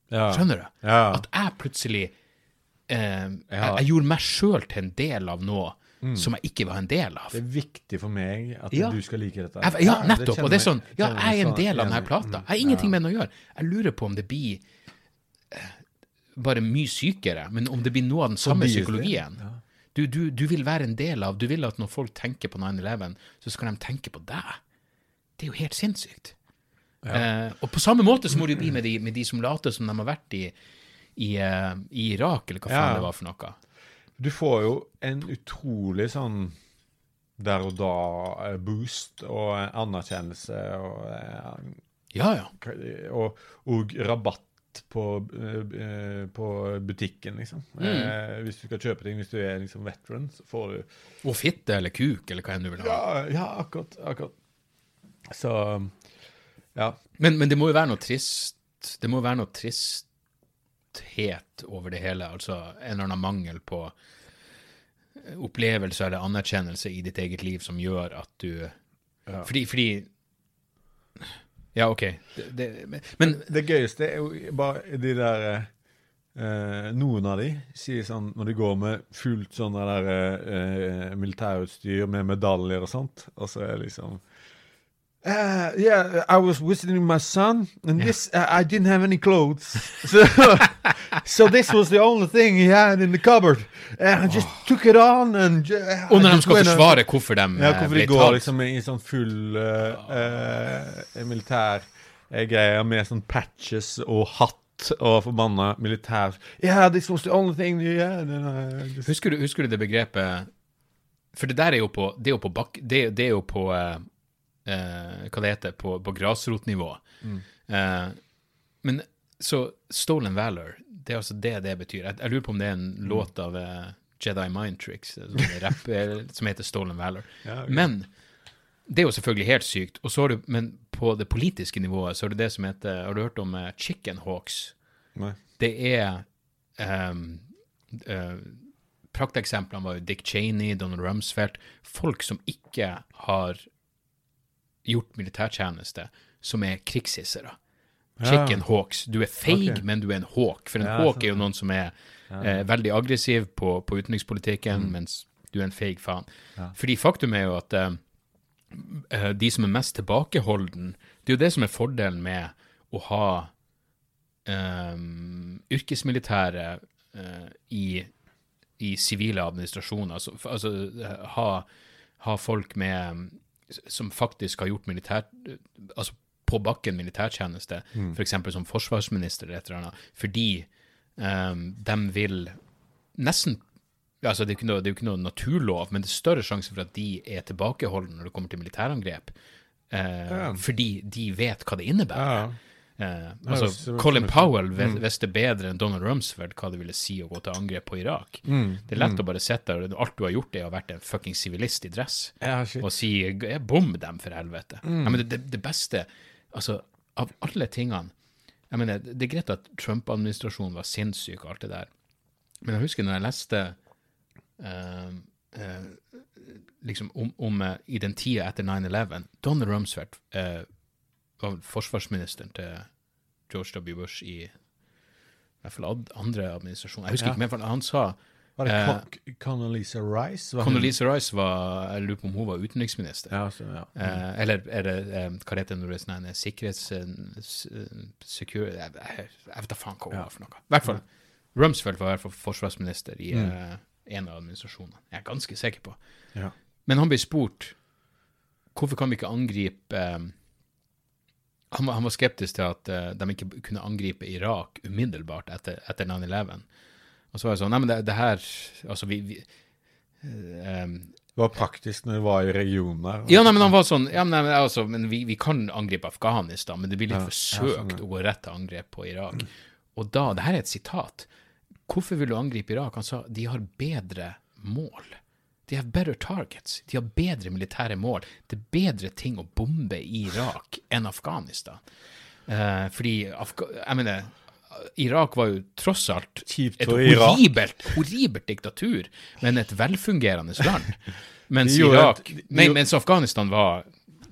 Ja. Skjønner du? Ja. At jeg plutselig eh, jeg, jeg gjorde meg sjøl til en del av noe som jeg ikke var en del av. Det er viktig for meg at Ja. du skal like dette. Jeg, ja, nettopp. Det Og det er sånn Ja, jeg er en del av denne plata. Mm. Jeg har ingenting med den å gjøre. Jeg lurer på om det blir eh, bare mye sykere, men om det blir noe av den samme psykologien. ja. Du, du, du vil være en del av Du vil at når folk tenker på 9-11, så skal de tenke på deg. Det er jo helt sinnssykt. Eh, og på samme måte så må det jo bli med de, med de som later som de har vært i, i, eh, i Irak, eller hva faen det var for noe. Du får jo en utrolig sånn der og da-boost og eh, anerkjennelse og, eh, Ja, ja. og, og rabatt på, eh, eh, på butikken, liksom. Mm. Eh, hvis du skal kjøpe ting hvis du er liksom veteran, så får du Og fitte eller kuk, eller hva enn du vil ha. Ja, ja akkurat. akkurat. Så ja. Men, men det må jo være noe trist Det må være noe tristhet over det hele. Altså en eller annen mangel på opplevelse eller anerkjennelse i ditt eget liv som gjør at du Ja. Fordi, fordi Ja, OK. Det, det, men- Det gøyeste er jo bare de der eh, Noen av de sier sånn når de går med fullt sånn der eh, militærutstyr med medaljer og sånt, og så er liksom Uh, yeah, I was visiting my son, and this uh, I didn't have any clothes, so so this was the only thing he had in the cupboard. And I just took it on and. uh, Og når de skal forsvare hvorfor de ja, eh, hvorfor ble de går tatt. liksom i sånn full uh, uh, militær uh, greier med sånn patches og hatt og forbanna militær Yeah, this was the only thing you had. just- Husker du, husker du det begrepet For det der er jo på Det er jo på, bak, det, det er jo på eh, eh, Hva det heter På, på grasrotnivå. Eh, men så Stolen Valor, det er altså det det betyr. Jeg, jeg lurer på om det er en låt av eh, Jedi Mind Tricks eh, rap, eh, som heter Stolen Valor. Ja, okay. Men det er jo selvfølgelig helt sykt. Og så har du, men på det politiske nivået så har du det som heter Har du hørt om eh, Chicken Hawks? Nei. det er um, Prakteksemplene var jo Dick Cheney, Donald Rumsfeldt Folk som ikke har gjort militærtjeneste, som er krigshissere. Chicken hawks. Du er feig, okay. men du er en hawk. For en Ja, hawk er jo noen som er eh, veldig aggressiv på, på utenrikspolitikken, mens du er en feig faen. Ja. Fordi faktum er jo at eh, eh, de som er mest tilbakeholden, det er jo det som er fordelen med å ha eh, yrkesmilitære eh, i, i sivile administrasjoner. Altså, altså eh, ha, ha folk med som faktisk har gjort militær... Altså på bakken militærtjeneste, for eksempel som forsvarsminister eller et eller annet, fordi um, de vil nesten altså det, er noe, det er jo ikke noe naturlov, men det er større sjanse for at de er tilbakeholdne når det kommer til militærangrep. uh, Ja. Fordi de vet hva det innebærer. Ja. Eh, altså, Colin Powell vet- visste bedre enn Donald Rumsfeld hva det ville si å gå til angrep på Irak. Mm. Det er lett å bare sitte der, alt du har gjort, er å ha vært en fucking sivilist i dress Ja, og si «Jeg bom dem, for helvete. Mm. Jeg det, det, det beste Altså, av alle tingene jeg mener, Det er greit at Trump-administrasjonen var sinnssyk og alt det der, men jeg husker når jeg leste eh, eh, liksom om, om eh, i den tida etter 9-11 Donald Rumsfeld eh, var forsvarsministeren til George W. Bush i i hvert fall andre administrasjon. Jeg husker Ja. ikke, men han sa Var det eh, Con Condoleezza Rice? Var Condoleezza Rice var Jeg lurer på om hun var utenriksminister. Ja, så, ja. Eh, eller er det eh, Hva heter det når det er sånn en sikkerhets... Secure... Jeg, jeg, jeg vet da faen hva hun var for noe. I hvert fall. Rumsfeld var i hvert fall forsvarsminister i Mm. eh, en av administrasjonene. Jeg er ganske sikker på. Ja. Men han ble spurt hvorfor kan vi ikke angripe eh, han, var, han var skeptisk til at uh, de ikke kunne angripe Irak umiddelbart etter, etter 9-11. Og så var det sånn Nei, men det, det her Altså, vi, vi uh, um, Det var praktisk når vi var i regionen der. ja, nei, men han var sånn Ja, men, nei, men, altså, men vi, vi kan angripe Afghanistan, men det blir litt Ja, for søkt sånn, ja. å gå rett til angrep på Irak. Og da Det her er et sitat. Hvorfor vil du angripe Irak? Han sa de har bedre mål. De har better targets. De har bedre militære mål. Det er bedre ting å bombe i Irak enn Afghanistan. Uh, fordi Afga Jeg mener Irak var jo tross alt Kjipt et horribelt, horribelt diktatur, men et velfungerende land. Mens Irak nei, Mens Afghanistan var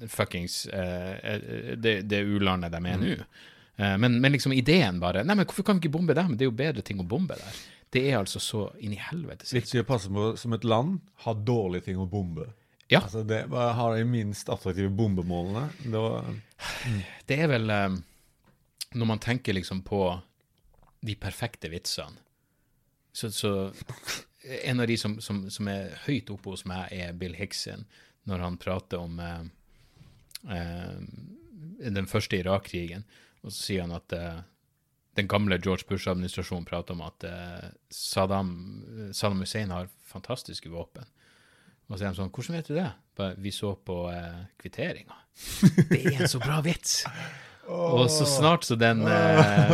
fuckings eh, det, det u-landet de er nå. Uh, men, men liksom ideen bare Nei, men hvorfor kan vi ikke bombe dem? Det er jo bedre ting å bombe der. Det er altså så inn i helvete. Viktig å passe på som et land har dårlige ting å bombe. Ja. Altså, det har de minst attraktive bombemålene. Da, Det er vel eh, Når man tenker liksom på de perfekte vitsene, så, så En av de som, som, som er høyt oppe hos meg, er Bill Hickson, når han prater om eh, den første Irak-krigen. Og så sier han at eh, den gamle George Bush-administrasjonen prater om at eh, Saddam, Saddam Hussein har fantastiske våpen. Og så er de sånn Hvordan vet du det? Bare, vi så på eh, kvitteringa. Det er en så bra vits! Og så snart så den, eh,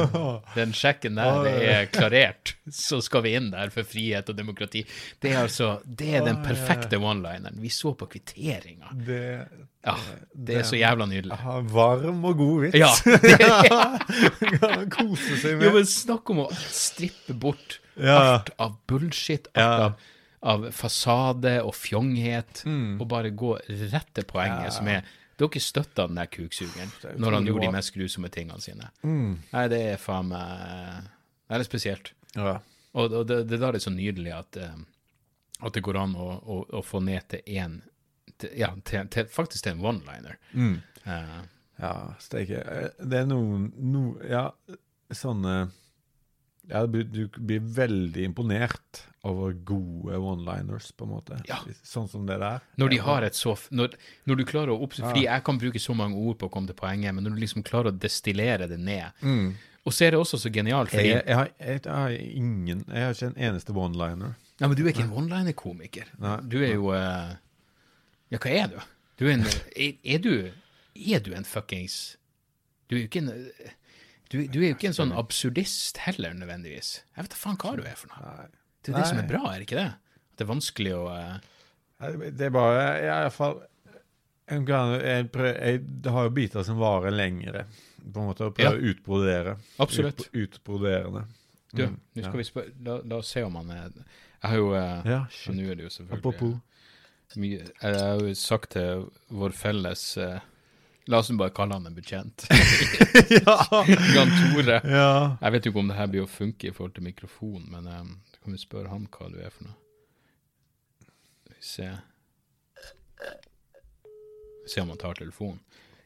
den sjekken der er klarert, så skal vi inn der for frihet og demokrati. Det er altså Det er den perfekte one-lineren. Vi så på kvitteringa. det Ja, det er så jævla nydelig. varm og god vits. Ja. det er kose seg Jo, men snakk om å strippe bort alt av bullshit, alt av, av fasade og fjonghet, Mm. og bare gå rett til poenget, Ja. som er Dere støtta den der kuksugeren er når han gjorde de mest grusomme tingene sine. Mm. Nei, det er faen meg Det er spesielt. Ja. Og, og det, det da er det så nydelig at, eh, at det går an å, å, å få ned til én Ja, til, til, faktisk til en one-liner. Mm. Uh, Ja, steike. Eh, Det er noen no, Ja, sånne ja, du, du blir veldig imponert over gode one-liners, på en måte. Ja. Sånn som det der. når de har et så Når, når du klarer å oppsette Fordi jeg kan bruke så mange ord på å komme til poenget, men når du liksom klarer å destillere det ned Mm. Og så er det også så genialt, fordi Jeg, jeg, har, jeg, jeg har ingen Jeg har ikke en eneste one-liner. Ja, men du er ikke en one-liner-komiker. Nei. Du er jo eh, Ja, hva er du? Du er en Er, er du Er du en fuckings Du er jo ikke en du, du er jo ikke en sånn absurdist heller, nødvendigvis. Jeg vet da faen hva du er for noe. Nei. Det er det som er bra, er det ikke det? At det er vanskelig å eh, Det er bare i hvert fall jeg, jeg, prøver, jeg har jo biter som varer lengre, på en måte. Å prøve å utbrodere. Absolutt. Ut, utbroderende. Du, nå ja. skal vi spørre la, la oss se om han er Jeg har jo eh, Ja, ja. Nå er det jo selvfølgelig Apropos. mye Jeg har jo sagt til vår felles eh, La oss bare kalle han en betjent. ja. Jan Tore. ja. Jeg vet jo ikke om det her blir å funke i forhold til mikrofonen, men um, kan vi spørre han hva du er for noe? Skal vi se Se om han tar telefonen.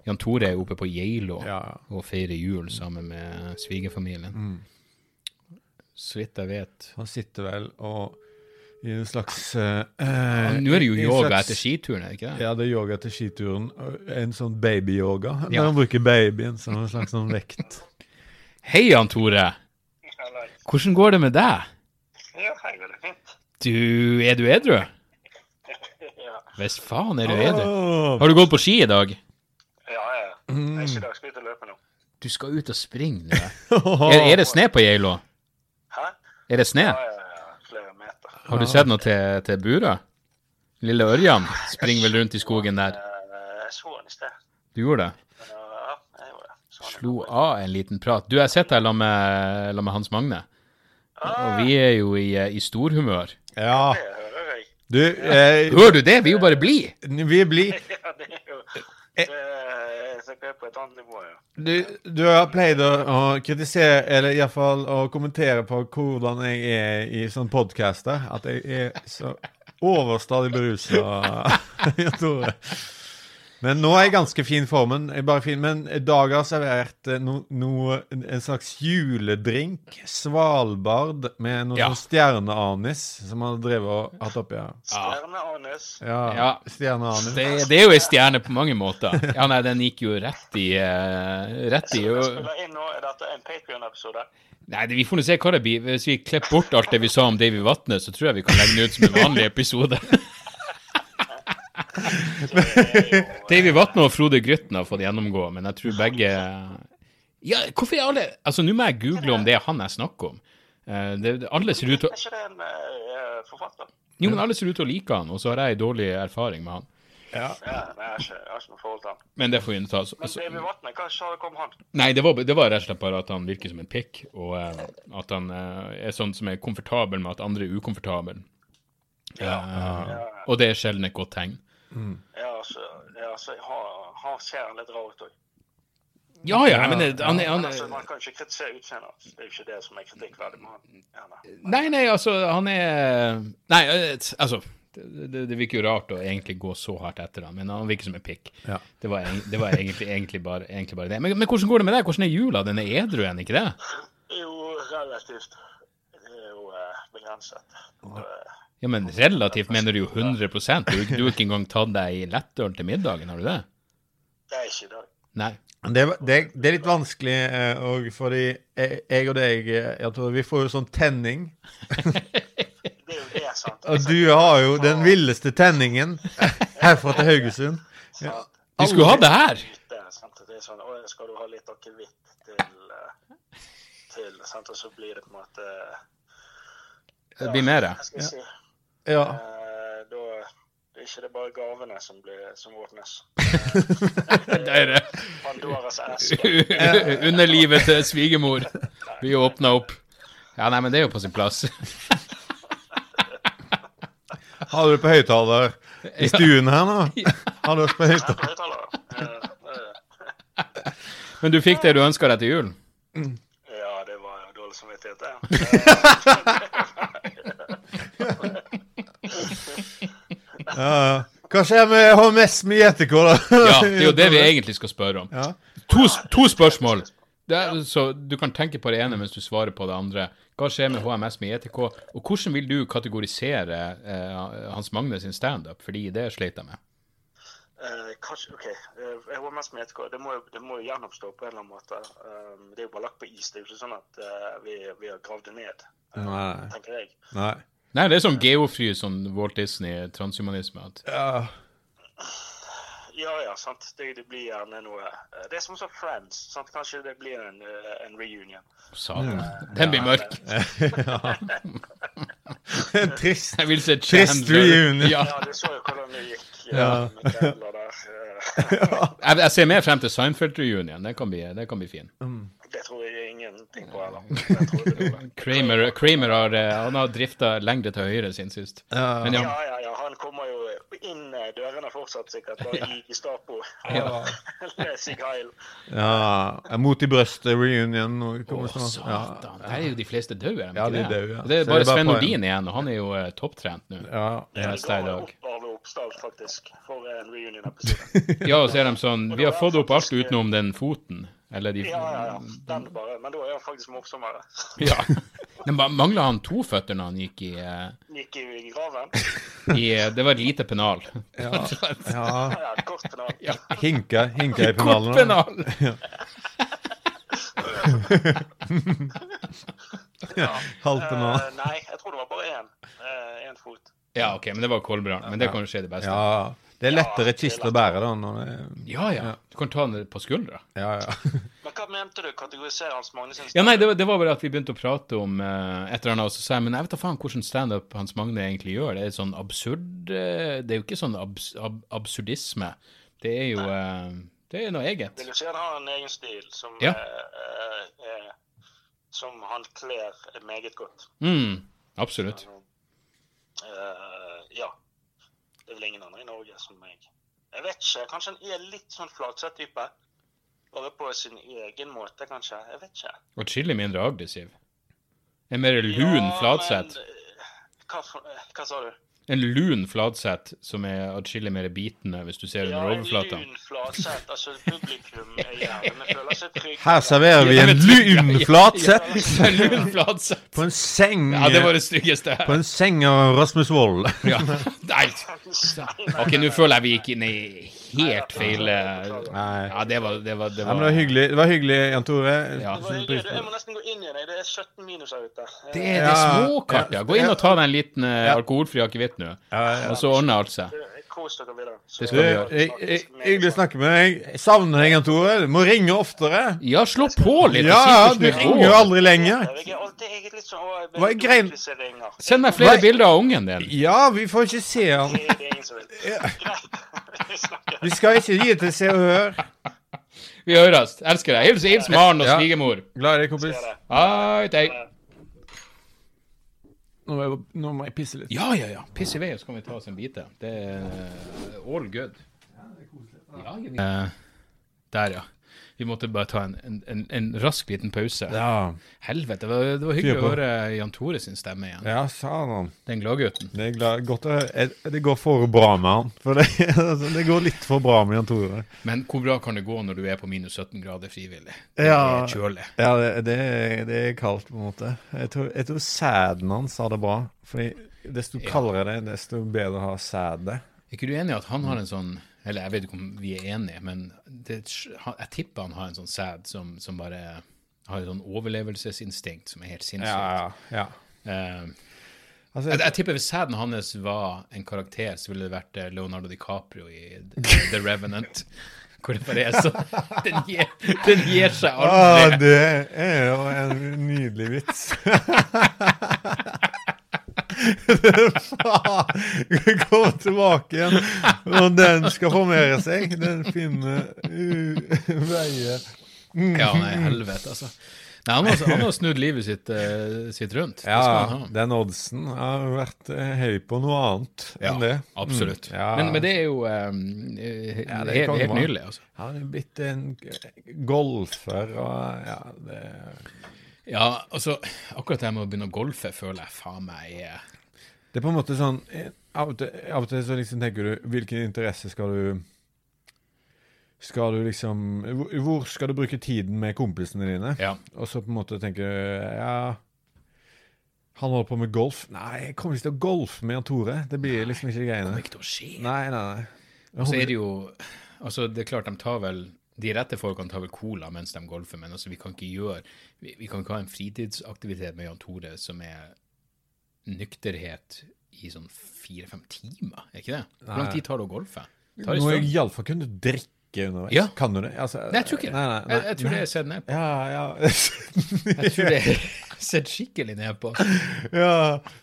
Jan Tore er oppe på Geilo ja. og feirer jul sammen med svigerfamilien. Mm. Så vidt jeg vet Han sitter vel og i en slags uh, Ja, Nå er det jo yoga slags- etter skituren, er det ikke det? Ja, det er yoga etter skituren. En sånn babyyoga. Ja. han bruker babyen som en slags sånn vekt. Hei, Jan Tore! Hvordan går det med deg? Ja, her går det fint. Du, er du edru? Ja, Hvis faen er du edru. Har du gått på ski i dag? ja. ja. Jeg er ikke i dag, skal ut og løpe nå. Du skal ut og springe nå. Er, er det snø på Geilo? Hæ? Er det snø? Ja, ja, ja. Flere meter. Har du sett noe til, til Bura? Lille Ørjan springer vel rundt i skogen der. Eh, Jeg så han i sted. Du gjorde det? Ja, jeg gjorde det. Slo av en liten prat. Du, jeg sitter her sammen med, sammen med Hans Magne, og vi er jo i, i storhumør. Ja. Du, eh, Hører du det? Vi er jo bare blide. vi blir Ja, det er jo det er på et annet nivå, ja. Du, du har pleid å, å kritisere, eller iallfall å kommentere på hvordan jeg er i sånn podkaster. At jeg er så overstadig berusa. Jan Tore. Men nå er jeg ganske fin formen. Bare fin, Men Dag har servert no, no, en slags juledrink. Svalbard med noe Ja. sånn stjerneanis som han har drevet og hatt oppi her. Stjerneanis. Ja, Ja. stjerneanis. Det, det er jo ei stjerne på mange måter. Ja, nei, den gikk jo rett i uh, Rett i ø- inn nå, er dette en Patreon-episode? Nei, det, vi får nå se hva det blir. Hvis vi klipper bort alt det vi sa om Davy Vatne, så tror jeg vi kan legge den ut som en vanlig episode. Davy Vatne og Frode Grytten har fått gjennomgå, men jeg tror begge Ja, hvorfor er alle Altså, nå må jeg google om det er han jeg snakker om. Eh, det, det- alle ser ut til å Er ikke det en eh, forfatter? Jo, men alle ser ut til å like han, og så har jeg dårlig erfaring med han. Ja. Ja, nei, jeg har ikke, jeg har ikke noe forhold til han. Men det får vi unnta. ta. Men så, Davy Vatne, hva sa det kom han? nei, det var, det var rett og slett bare at han virker som en pikk, og uh, at han uh, er sånn som er komfortabel med at andre er ukomfortable. ja. og det er sjelden et godt tegn. Ja, altså, ja, altså har, har ser han litt rar ut òg. Ja, ja, men det, han, han, Altså, man kan ikke kritisere utseendet hans. Det er jo ikke det som er kritikkverdig med han. Ja, nei. Nei, nei, altså, han er Nei, eh, altså det, det, det virker jo rart å egentlig gå så hardt etter han, men han virker som en pikk. Ja. Det var, det var egentlig, egentlig, bare, egentlig bare det. Men, men hvordan går det med deg? Hvordan er jula? Den er edru igjen, ikke det? Jo, relativt. Det er jo eh, begrenset. Eh, Ja, men relativt mener du jo 100 Du, har ikke engang tatt deg lettøl til middagen, har du det? det er ikke i dag. Nei. Det, det, det er litt vanskelig eh, og fordi jeg, jeg og deg eh, jeg tror Vi får jo sånn tenning. Det er jo det, sant. Og du har jo den villeste tenningen herfra til Haugesund. Ja. Vi skulle ha det her! Er det er sånn, å, skal du ha litt akevitt til, eh, til sant? Og så blir det på en måte Det blir mer. ja. skal jeg si? Ja. Eh, da det er ikke det bare gavene som, blir, som åpnes. Det er det. Pandoras eske. Underlivet til svigermor. blir åpna opp. Ja, nei, men det er jo på sin plass. Har du det på høyttaler i stuen her nå? Har du oss på høyttaler? Eh, eh, Men du fikk det du ønska deg til jul? Ja, det var jo dårlig samvittighet, det. Ja. Hva skjer med HMS med gjetekål? Ja, det er jo det vi egentlig skal spørre om. Ja. To, to spørsmål. Det er, så du kan tenke på det ene mens du svarer på det andre. Hva skjer med HMS med ETK, og hvordan vil du kategorisere eh, Hans Magne sin standup? Fordi det sliter jeg med. Uh, kanskje, ok. uh, HMS med ETK. Det må, det må jo gjenoppstå på en eller annen måte. Um, det er jo bare lagt på is. Det er jo ikke sånn at uh, vi, vi har gravd det ned, eh, Nei. tenker jeg. Nei. Nei, det er sånn geofry, sånn Walt Disney-transhumanisme. at Ja. Ja, ja, sant. Det, det blir gjerne noe eh, Det er som så Friends. Sant? Kanskje det blir en, eh, en reunion. Satan. Den blir mørk. Trist. Jeg vil se Trist reunion. Ja. Ja, det så jo hvordan det gikk Ja. ja. med der. eh. Jeg, jeg ser mer frem til Seinfeld-reunion. Den kan bli, den kan bli fin. Det tror jeg ingenting på heller. Det blir- Kramer, Kramer har, eh, han har drifta lengre til høyre siden sist. Ja. Men ja, Ja, ja, ja. Han kommer jo inn eh, dørene fortsatt, sikkert, bare i Gestapo. Ja. Sig Heil. ja. Mot i brøstet-reunion. kommer Å. Ja. satan. Der er jo de fleste døde, Ja, de det? er døde, ja. Det er bare det er Sven Nordin igjen, og han er jo uh, topptrent nå. Ja. Ja, sterk ga opp Arve Oppsdal, faktisk, for en reunion-episode. Ja, og så er de sånn Vi har fått opp alt utenom den foten. Eller de Ja, ja, ja. Den bare. Men da er han faktisk morsommere. Ja. Men mangla han to føtter når han gikk i, uh... Gikk i graven. i eh, Det var et lite pennal. Ja. Ja, ja. ja, kort penal. Ja. Hinka, hinka i Kort penalen. da. pennal! Halvt nå. Uh, nei, jeg tror det var bare én. Én fot. Ja, OK, men det var Kolbrand. Men det kan jo skje det beste. Ja, det er lettere kiste å bære da. Når det, Ja, ja. Du kan ta den på skuldra. ja, ja. Men hva mente du? Kategorisere Hans Magne sin Ja, nei, det var, det var bare at vi begynte å prate om uh, et eller annet, og så sa jeg men jeg vet da faen hvordan standup Hans Magne egentlig gjør. Det er sånn absurd uh, Det er jo ikke sånn abs, ab, absurdisme. Det er jo uh, Det er noe eget. Vil du si han har en egen stil som, Ja. eh, eh, eh, som han kler meget godt? Mm, absolutt. Eh, ja. Det er vel ingen andre i Norge som meg. Jeg vet ikke. Kanskje han er litt sånn Flatseth-type. Bare på sin egen måte, kanskje. Jeg vet ikke. Atskillig mindre aggressiv. En mer lun Ja, Flatseth? eh, Hva, eh, hva sa du? En lun flatsett som er atskillig mer bitende, hvis du ser Ja, under en overflata. lun flatsett. Altså, publikum er gjerne føler seg trygge. Her serverer vi en lun flatsett! ja, ja, En lun på en seng Ja, det var det styggeste. På en seng av Rasmus Wold. Ja. Nei. OK, nå føler jeg vi gikk inn i helt feil eh, Ja, det var Det var, det Ja, men det var, var hyggelig, det var hyggelig Jan Tore. Ja. Det var hyggelig. Jeg må nesten gå inn i deg. Det er 17 minus her ute. det er det småkart, ja. Gå inn og ta deg en liten eh, alkoholfri akevitt nå, Ja, ja. og så ordner alt seg. Eh, Kos dere videre. Så- Det Du, skal vi gjøre. jeg- jeg- Hyggelig å snakke med deg. Jeg savner deg, Tore. Du må ringe oftere. Ja, slå på litt. Ja, du ringer jo aldri lenger. Hva er greien? Send meg flere bilder av ungen din. Ja, vi får ikke se han. Vi skal ikke gi til Se og Hør. Vi høres. Elsker deg. Hils, hils Maren og svigermor. Glad i deg, kompis. Ha det. Hei, hei. Nå må jeg, nå må jeg pisse litt. Ja, ja, ja. Piss i vei, og så kan vi ta oss en bite. Det er all good. Ja, ja. Eh, der, ja. Vi måtte bare ta en, en, en, rask liten pause. Ja, Helvete, det var, det var hyggelig å høre Jan Tore sin stemme igjen. ja sa han. Den gladgutten. Det. Det går for bra med han. For det, altså, det går litt for bra med Jan Tore. Men hvor bra kan det gå når du er på minus 17 grader frivillig? Det Ja. er kjølig. Ja, det, det, er- det kaldt, på en måte. Jeg tror, jeg tror sæden hans har det bra. Fordi desto kaldere det er, desto bedre har sædet. Er ikke du enig i at han har en sånn Eller jeg vet ikke om vi er enige, men det, jeg tipper han har en sånn sæd som, som bare har et sånn overlevelsesinstinkt som er helt sinnssykt. Ja, ja. Eh, Altså, jeg, jeg tipper hvis sæden hans var en karakter, så ville det vært eh, Leonardo DiCaprio i The, The Revenant. Hvor det bare er så Den gir, den gir seg ah, aldri. det er jo en nydelig vits. Faen! Kom tilbake igjen når den skal formere seg. Den finner uh, veier. Ja, nei, helvete, altså. Nei, han, har, han har snudd livet sitt, uh, sitt rundt. Ja, den oddsen har vært uh, høy på noe annet Ja, enn det. absolutt. Mm, ja. Men, men det er jo um, Ja, det helt, helt nydelig, altså. Han er blitt en golfer og ja, det Ja, altså, akkurat det med å begynne å golfe føler jeg faen meg er Det er på en måte sånn eh, Av og til, av og til så liksom tenker du Hvilken interesse skal du Skal du liksom hvor, skal du bruke tiden med kompisene dine? Ja. Og så på en måte tenker du Ja Han holder på med golf. Nei, jeg kommer ikke til å golfe med Jan Tore. Det blir liksom ikke Det greiene. kommer ikke til å skje. Nei, nei, nei. Og så er det jo Altså, det er klart, de tar vel De rette folkene tar vel cola mens de golfer, men altså, vi kan ikke gjøre Vi, vi kan ikke ha en fritidsaktivitet med Jan Tore som er nykterhet i sånn fire-fem timer, er ikke det? Hvor lang tid tar det å golfe? Tar det Må jeg iallfall kunne drikke underveis. Ja. Kan du det? Altså, Nei, jeg tror ikke det. Nei, nei, Jeg, jeg tror det er sett ned på. Ja, ja. Jeg tror det er sett skikkelig ned på. ja.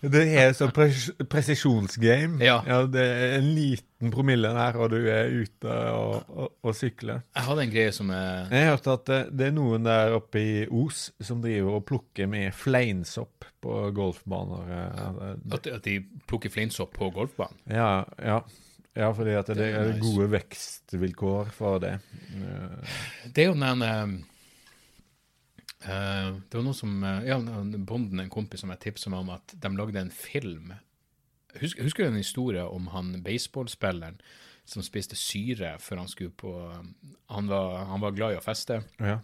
Det er så pres presisjonsgame. Ja. Det er en liten promille der, og du er ute og, og, og sykler. Jeg hadde en greie som er Jeg har hørt at det, det er noen der oppe i Os som driver og plukker med fleinsopp på golfbaner. eh, at, at de plukker fleinsopp på golfbanen. Ja, ja. Ja, fordi det, Det er gode vekstvilkår for det. Det er jo den eh, Det var noen som eh, Ja, Bonden, en kompis som jeg tipsa meg om, at de lagde en film Husker, husker du en historie om han baseballspilleren som spiste syre før han skulle på Han var, han var glad i å feste. Ja.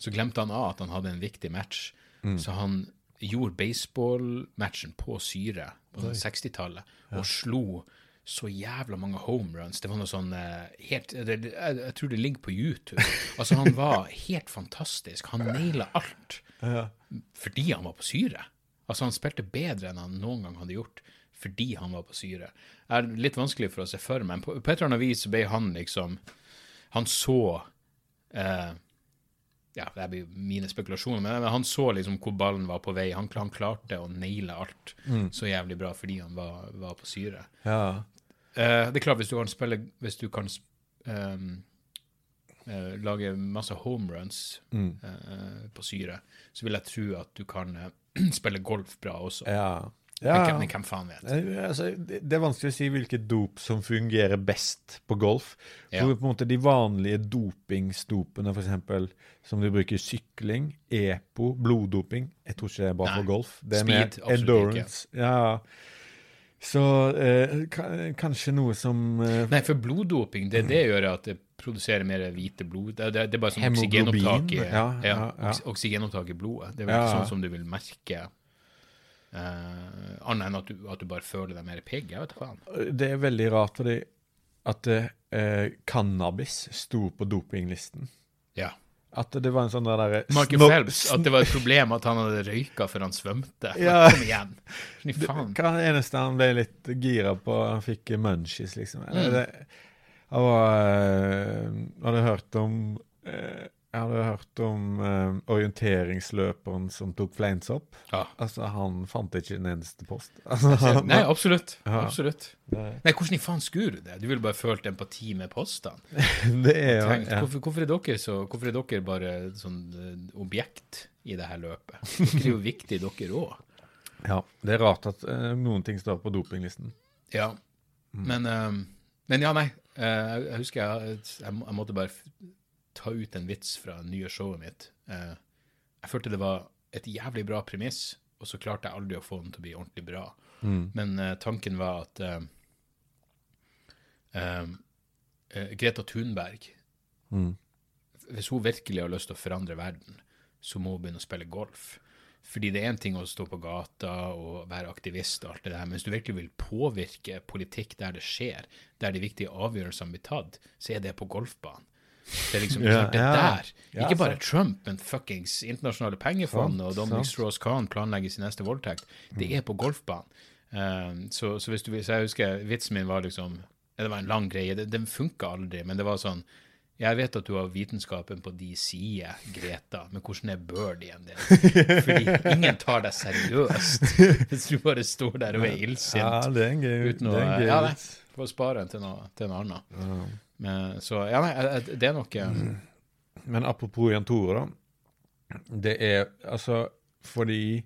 Så glemte han av at han hadde en viktig match. Så han gjorde baseballmatchen på syre på sånn 60-tallet og slo så jævla mange homeruns. Det var noe sånn eh, helt det, jeg, jeg tror det ligger på YouTube. Altså, han var helt fantastisk. Han naila alt. Ja. fordi han var på syre. Altså, han spilte bedre enn han noen gang hadde gjort fordi han var på syre. Det er litt vanskelig for å se for meg, men på, på et eller annet vis ble han liksom Han så eh, Ja, det blir mine spekulasjoner, men han så liksom hvor ballen var på vei. Han, han klarte å naile alt så jævlig bra fordi han var, var på syre. Ja. Uh, det er klart, hvis du kan spille Hvis du kan ehm, eh, lage masse homeruns Mm. uh, på syre, så vil jeg tro at du kan spille golf bra også. Ja. Ja. hvem, men hvem faen vet? Altså, det er vanskelig å si hvilket dop som fungerer best på golf. Ja. For på en måte De vanlige dopingsdopene, f.eks. som du bruker i sykling, EPO, bloddoping Jeg tror ikke det er bra for golf. Det er Speed, mer absolutt Ikke. Ja. Så eh, kanskje noe som eh, Nei, for bloddoping, det, det gjør at det produserer mer hvite blod. Det, det, det er bare sånn oksygenopptak i, ja, ja, ja. oks- oksygenopptak i blodet. Det er vel ikke sånn som du vil merke eh, annet enn at du, at du bare føler deg mer pigg. Jeg vet faen. Det er veldig rart, fordi at uh, cannabis sto på dopinglisten. Ja. At det var en sånn der Michael Phelps, at det var et problem at han hadde røyka før han svømte. Ja. Kom igjen. Faen. Hva det eneste han ble litt gira på? Han fikk munchies, liksom. Mm. det, han var, eh, hadde hørt om eh, Jeg hadde hørt om eh, orienteringsløperen som tok fleinsopp. Ja. Altså, han fant ikke en eneste post. Altså, han, Nei, absolutt. Ja. Absolutt. Nei, hvordan i faen skulle du det? Du ville bare følt empati med postene. det er jo Tenkt, ja. hvorfor, hvorfor, er dere så, hvorfor er dere bare sånn eh, objekt i det her løpet? Dere er jo viktige, dere òg. ja. Det er rart at eh, noen ting står på dopinglisten. Ja. Men, eh, men ja, nei. eh, jeg, husker jeg, jeg, jeg måtte bare ta ut en vits fra det nye showet mitt. Eh, jeg følte det var et jævlig bra premiss, og så klarte jeg aldri å få den til å bli ordentlig bra. Men eh, tanken var at eh, Greta Thunberg Mm. Hvis hun virkelig har lyst til å forandre verden, så må hun begynne å spille golf. Fordi det er en ting å stå på gata og være aktivist og alt det der, men hvis du virkelig vil påvirke politikk der det skjer, der de viktige avgjørelsene blir tatt, så er det på golfbanen. Det er liksom Ja, det er ja. der. Ja, Ikke bare sant. Trump, men fuckings internasjonale pengefond Sant, og Dominic. Strauss-Kahn planlegger sin neste voldtekt. Det er på golfbanen. Um, så, så hvis du vil, så jeg husker vitsen min var liksom Det var en lang greie. Den, den funka aldri, men det var sånn Jeg vet at du har vitenskapen på de sider, Greta, men hvordan er birdien din? Fordi ingen tar deg seriøst hvis du bare står der og er Ja, illsint. det er en gøy, Uten å det er en gøy Ja, nei. for å spare den til noe, til noe annet. Men, så ja, nei, det er nok mm. Men apropos Jan Tore, da. Det er altså fordi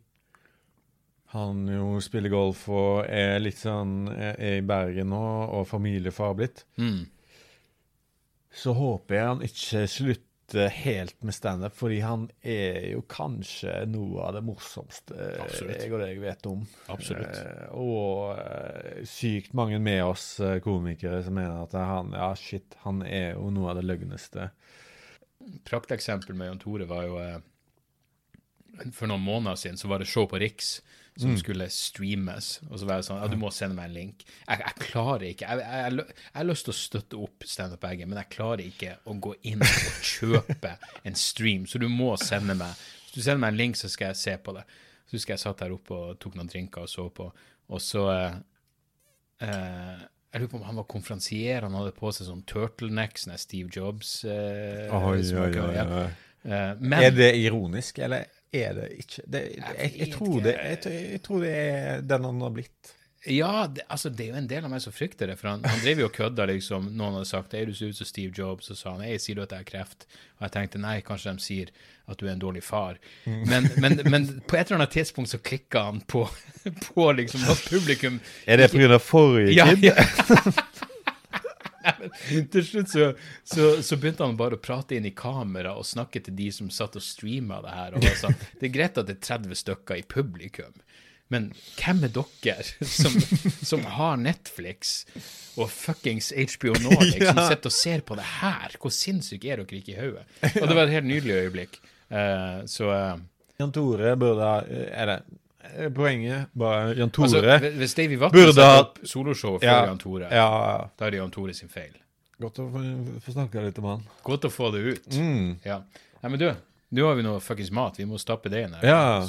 han jo spiller golf og er litt sånn er i Bergen nå, og familiefar blitt, mm, så håper jeg han ikke slutter helt med standup, fordi han er jo kanskje noe av det morsomste Absolutt. jeg og deg vet om. Absolutt. Eh, og eh, sykt mange med oss eh, komikere som mener at han ja, shit, han er jo noe av det løgneste. Prakteksempel med Jan Tore var jo For noen måneder siden så var det show på Riks som Mm. skulle streames. Og så var jeg sånn Ja, du må sende meg en link. Jeg, jeg klarer ikke jeg, jeg, jeg, har lyst til å støtte opp Standup Egget, men jeg klarer ikke å gå inn og kjøpe en stream, så du må sende meg Hvis du sender meg en link, så skal jeg se på det. Så husker jeg satt der oppe og tok noen drinker og så på, og så eh, eh, Jeg lurer på om han var konferansier, han hadde på seg sånn turtleneck, sånn er Steve Jobs eh, Oi, oi, oi, ja. oi. Eh, men Er det ironisk, eller er det ikke? Det, jeg, jeg, jeg, tror det, jeg, tror- det er den han har blitt. Ja, det, altså, det er jo en del av meg som frykter det. For han, han driver jo og kødder, liksom. Noen hadde sagt er du ser ut som Steve Jobs, og sa han ei, sier du at jeg har kreft? Og jeg tenkte nei, kanskje de sier at du er en dårlig far. Men, men, men på et eller annet tidspunkt så klikka han på, på liksom at publikum Er det pga. forrige Ja, ja. Nei, Til slutt så, så, så begynte han bare å prate inn i kamera og snakke til de som satt og streama det her. Og sånn, det er greit at det er 30 stykker i publikum, men hvem er dere som, som har Netflix og fuckings HBO Nordic som sitter og ser på det her? Hvor sinnssyke er dere ikke i hodet? Og det var et helt nydelig øyeblikk. Uh, så uh, Jan Tore burde ha Er det Poenget bare Jan Tore altså, hvis Davy Vatne burde setter ha- opp soloshow før Ja. Jan Tore, Ja, da er det Jan Tore sin feil. godt å få, snakka litt om han. Godt å få det ut. Mm. Ja. Nei, men du, Nå har vi noe fuckings mat. Vi må stappe det inn her. Ja.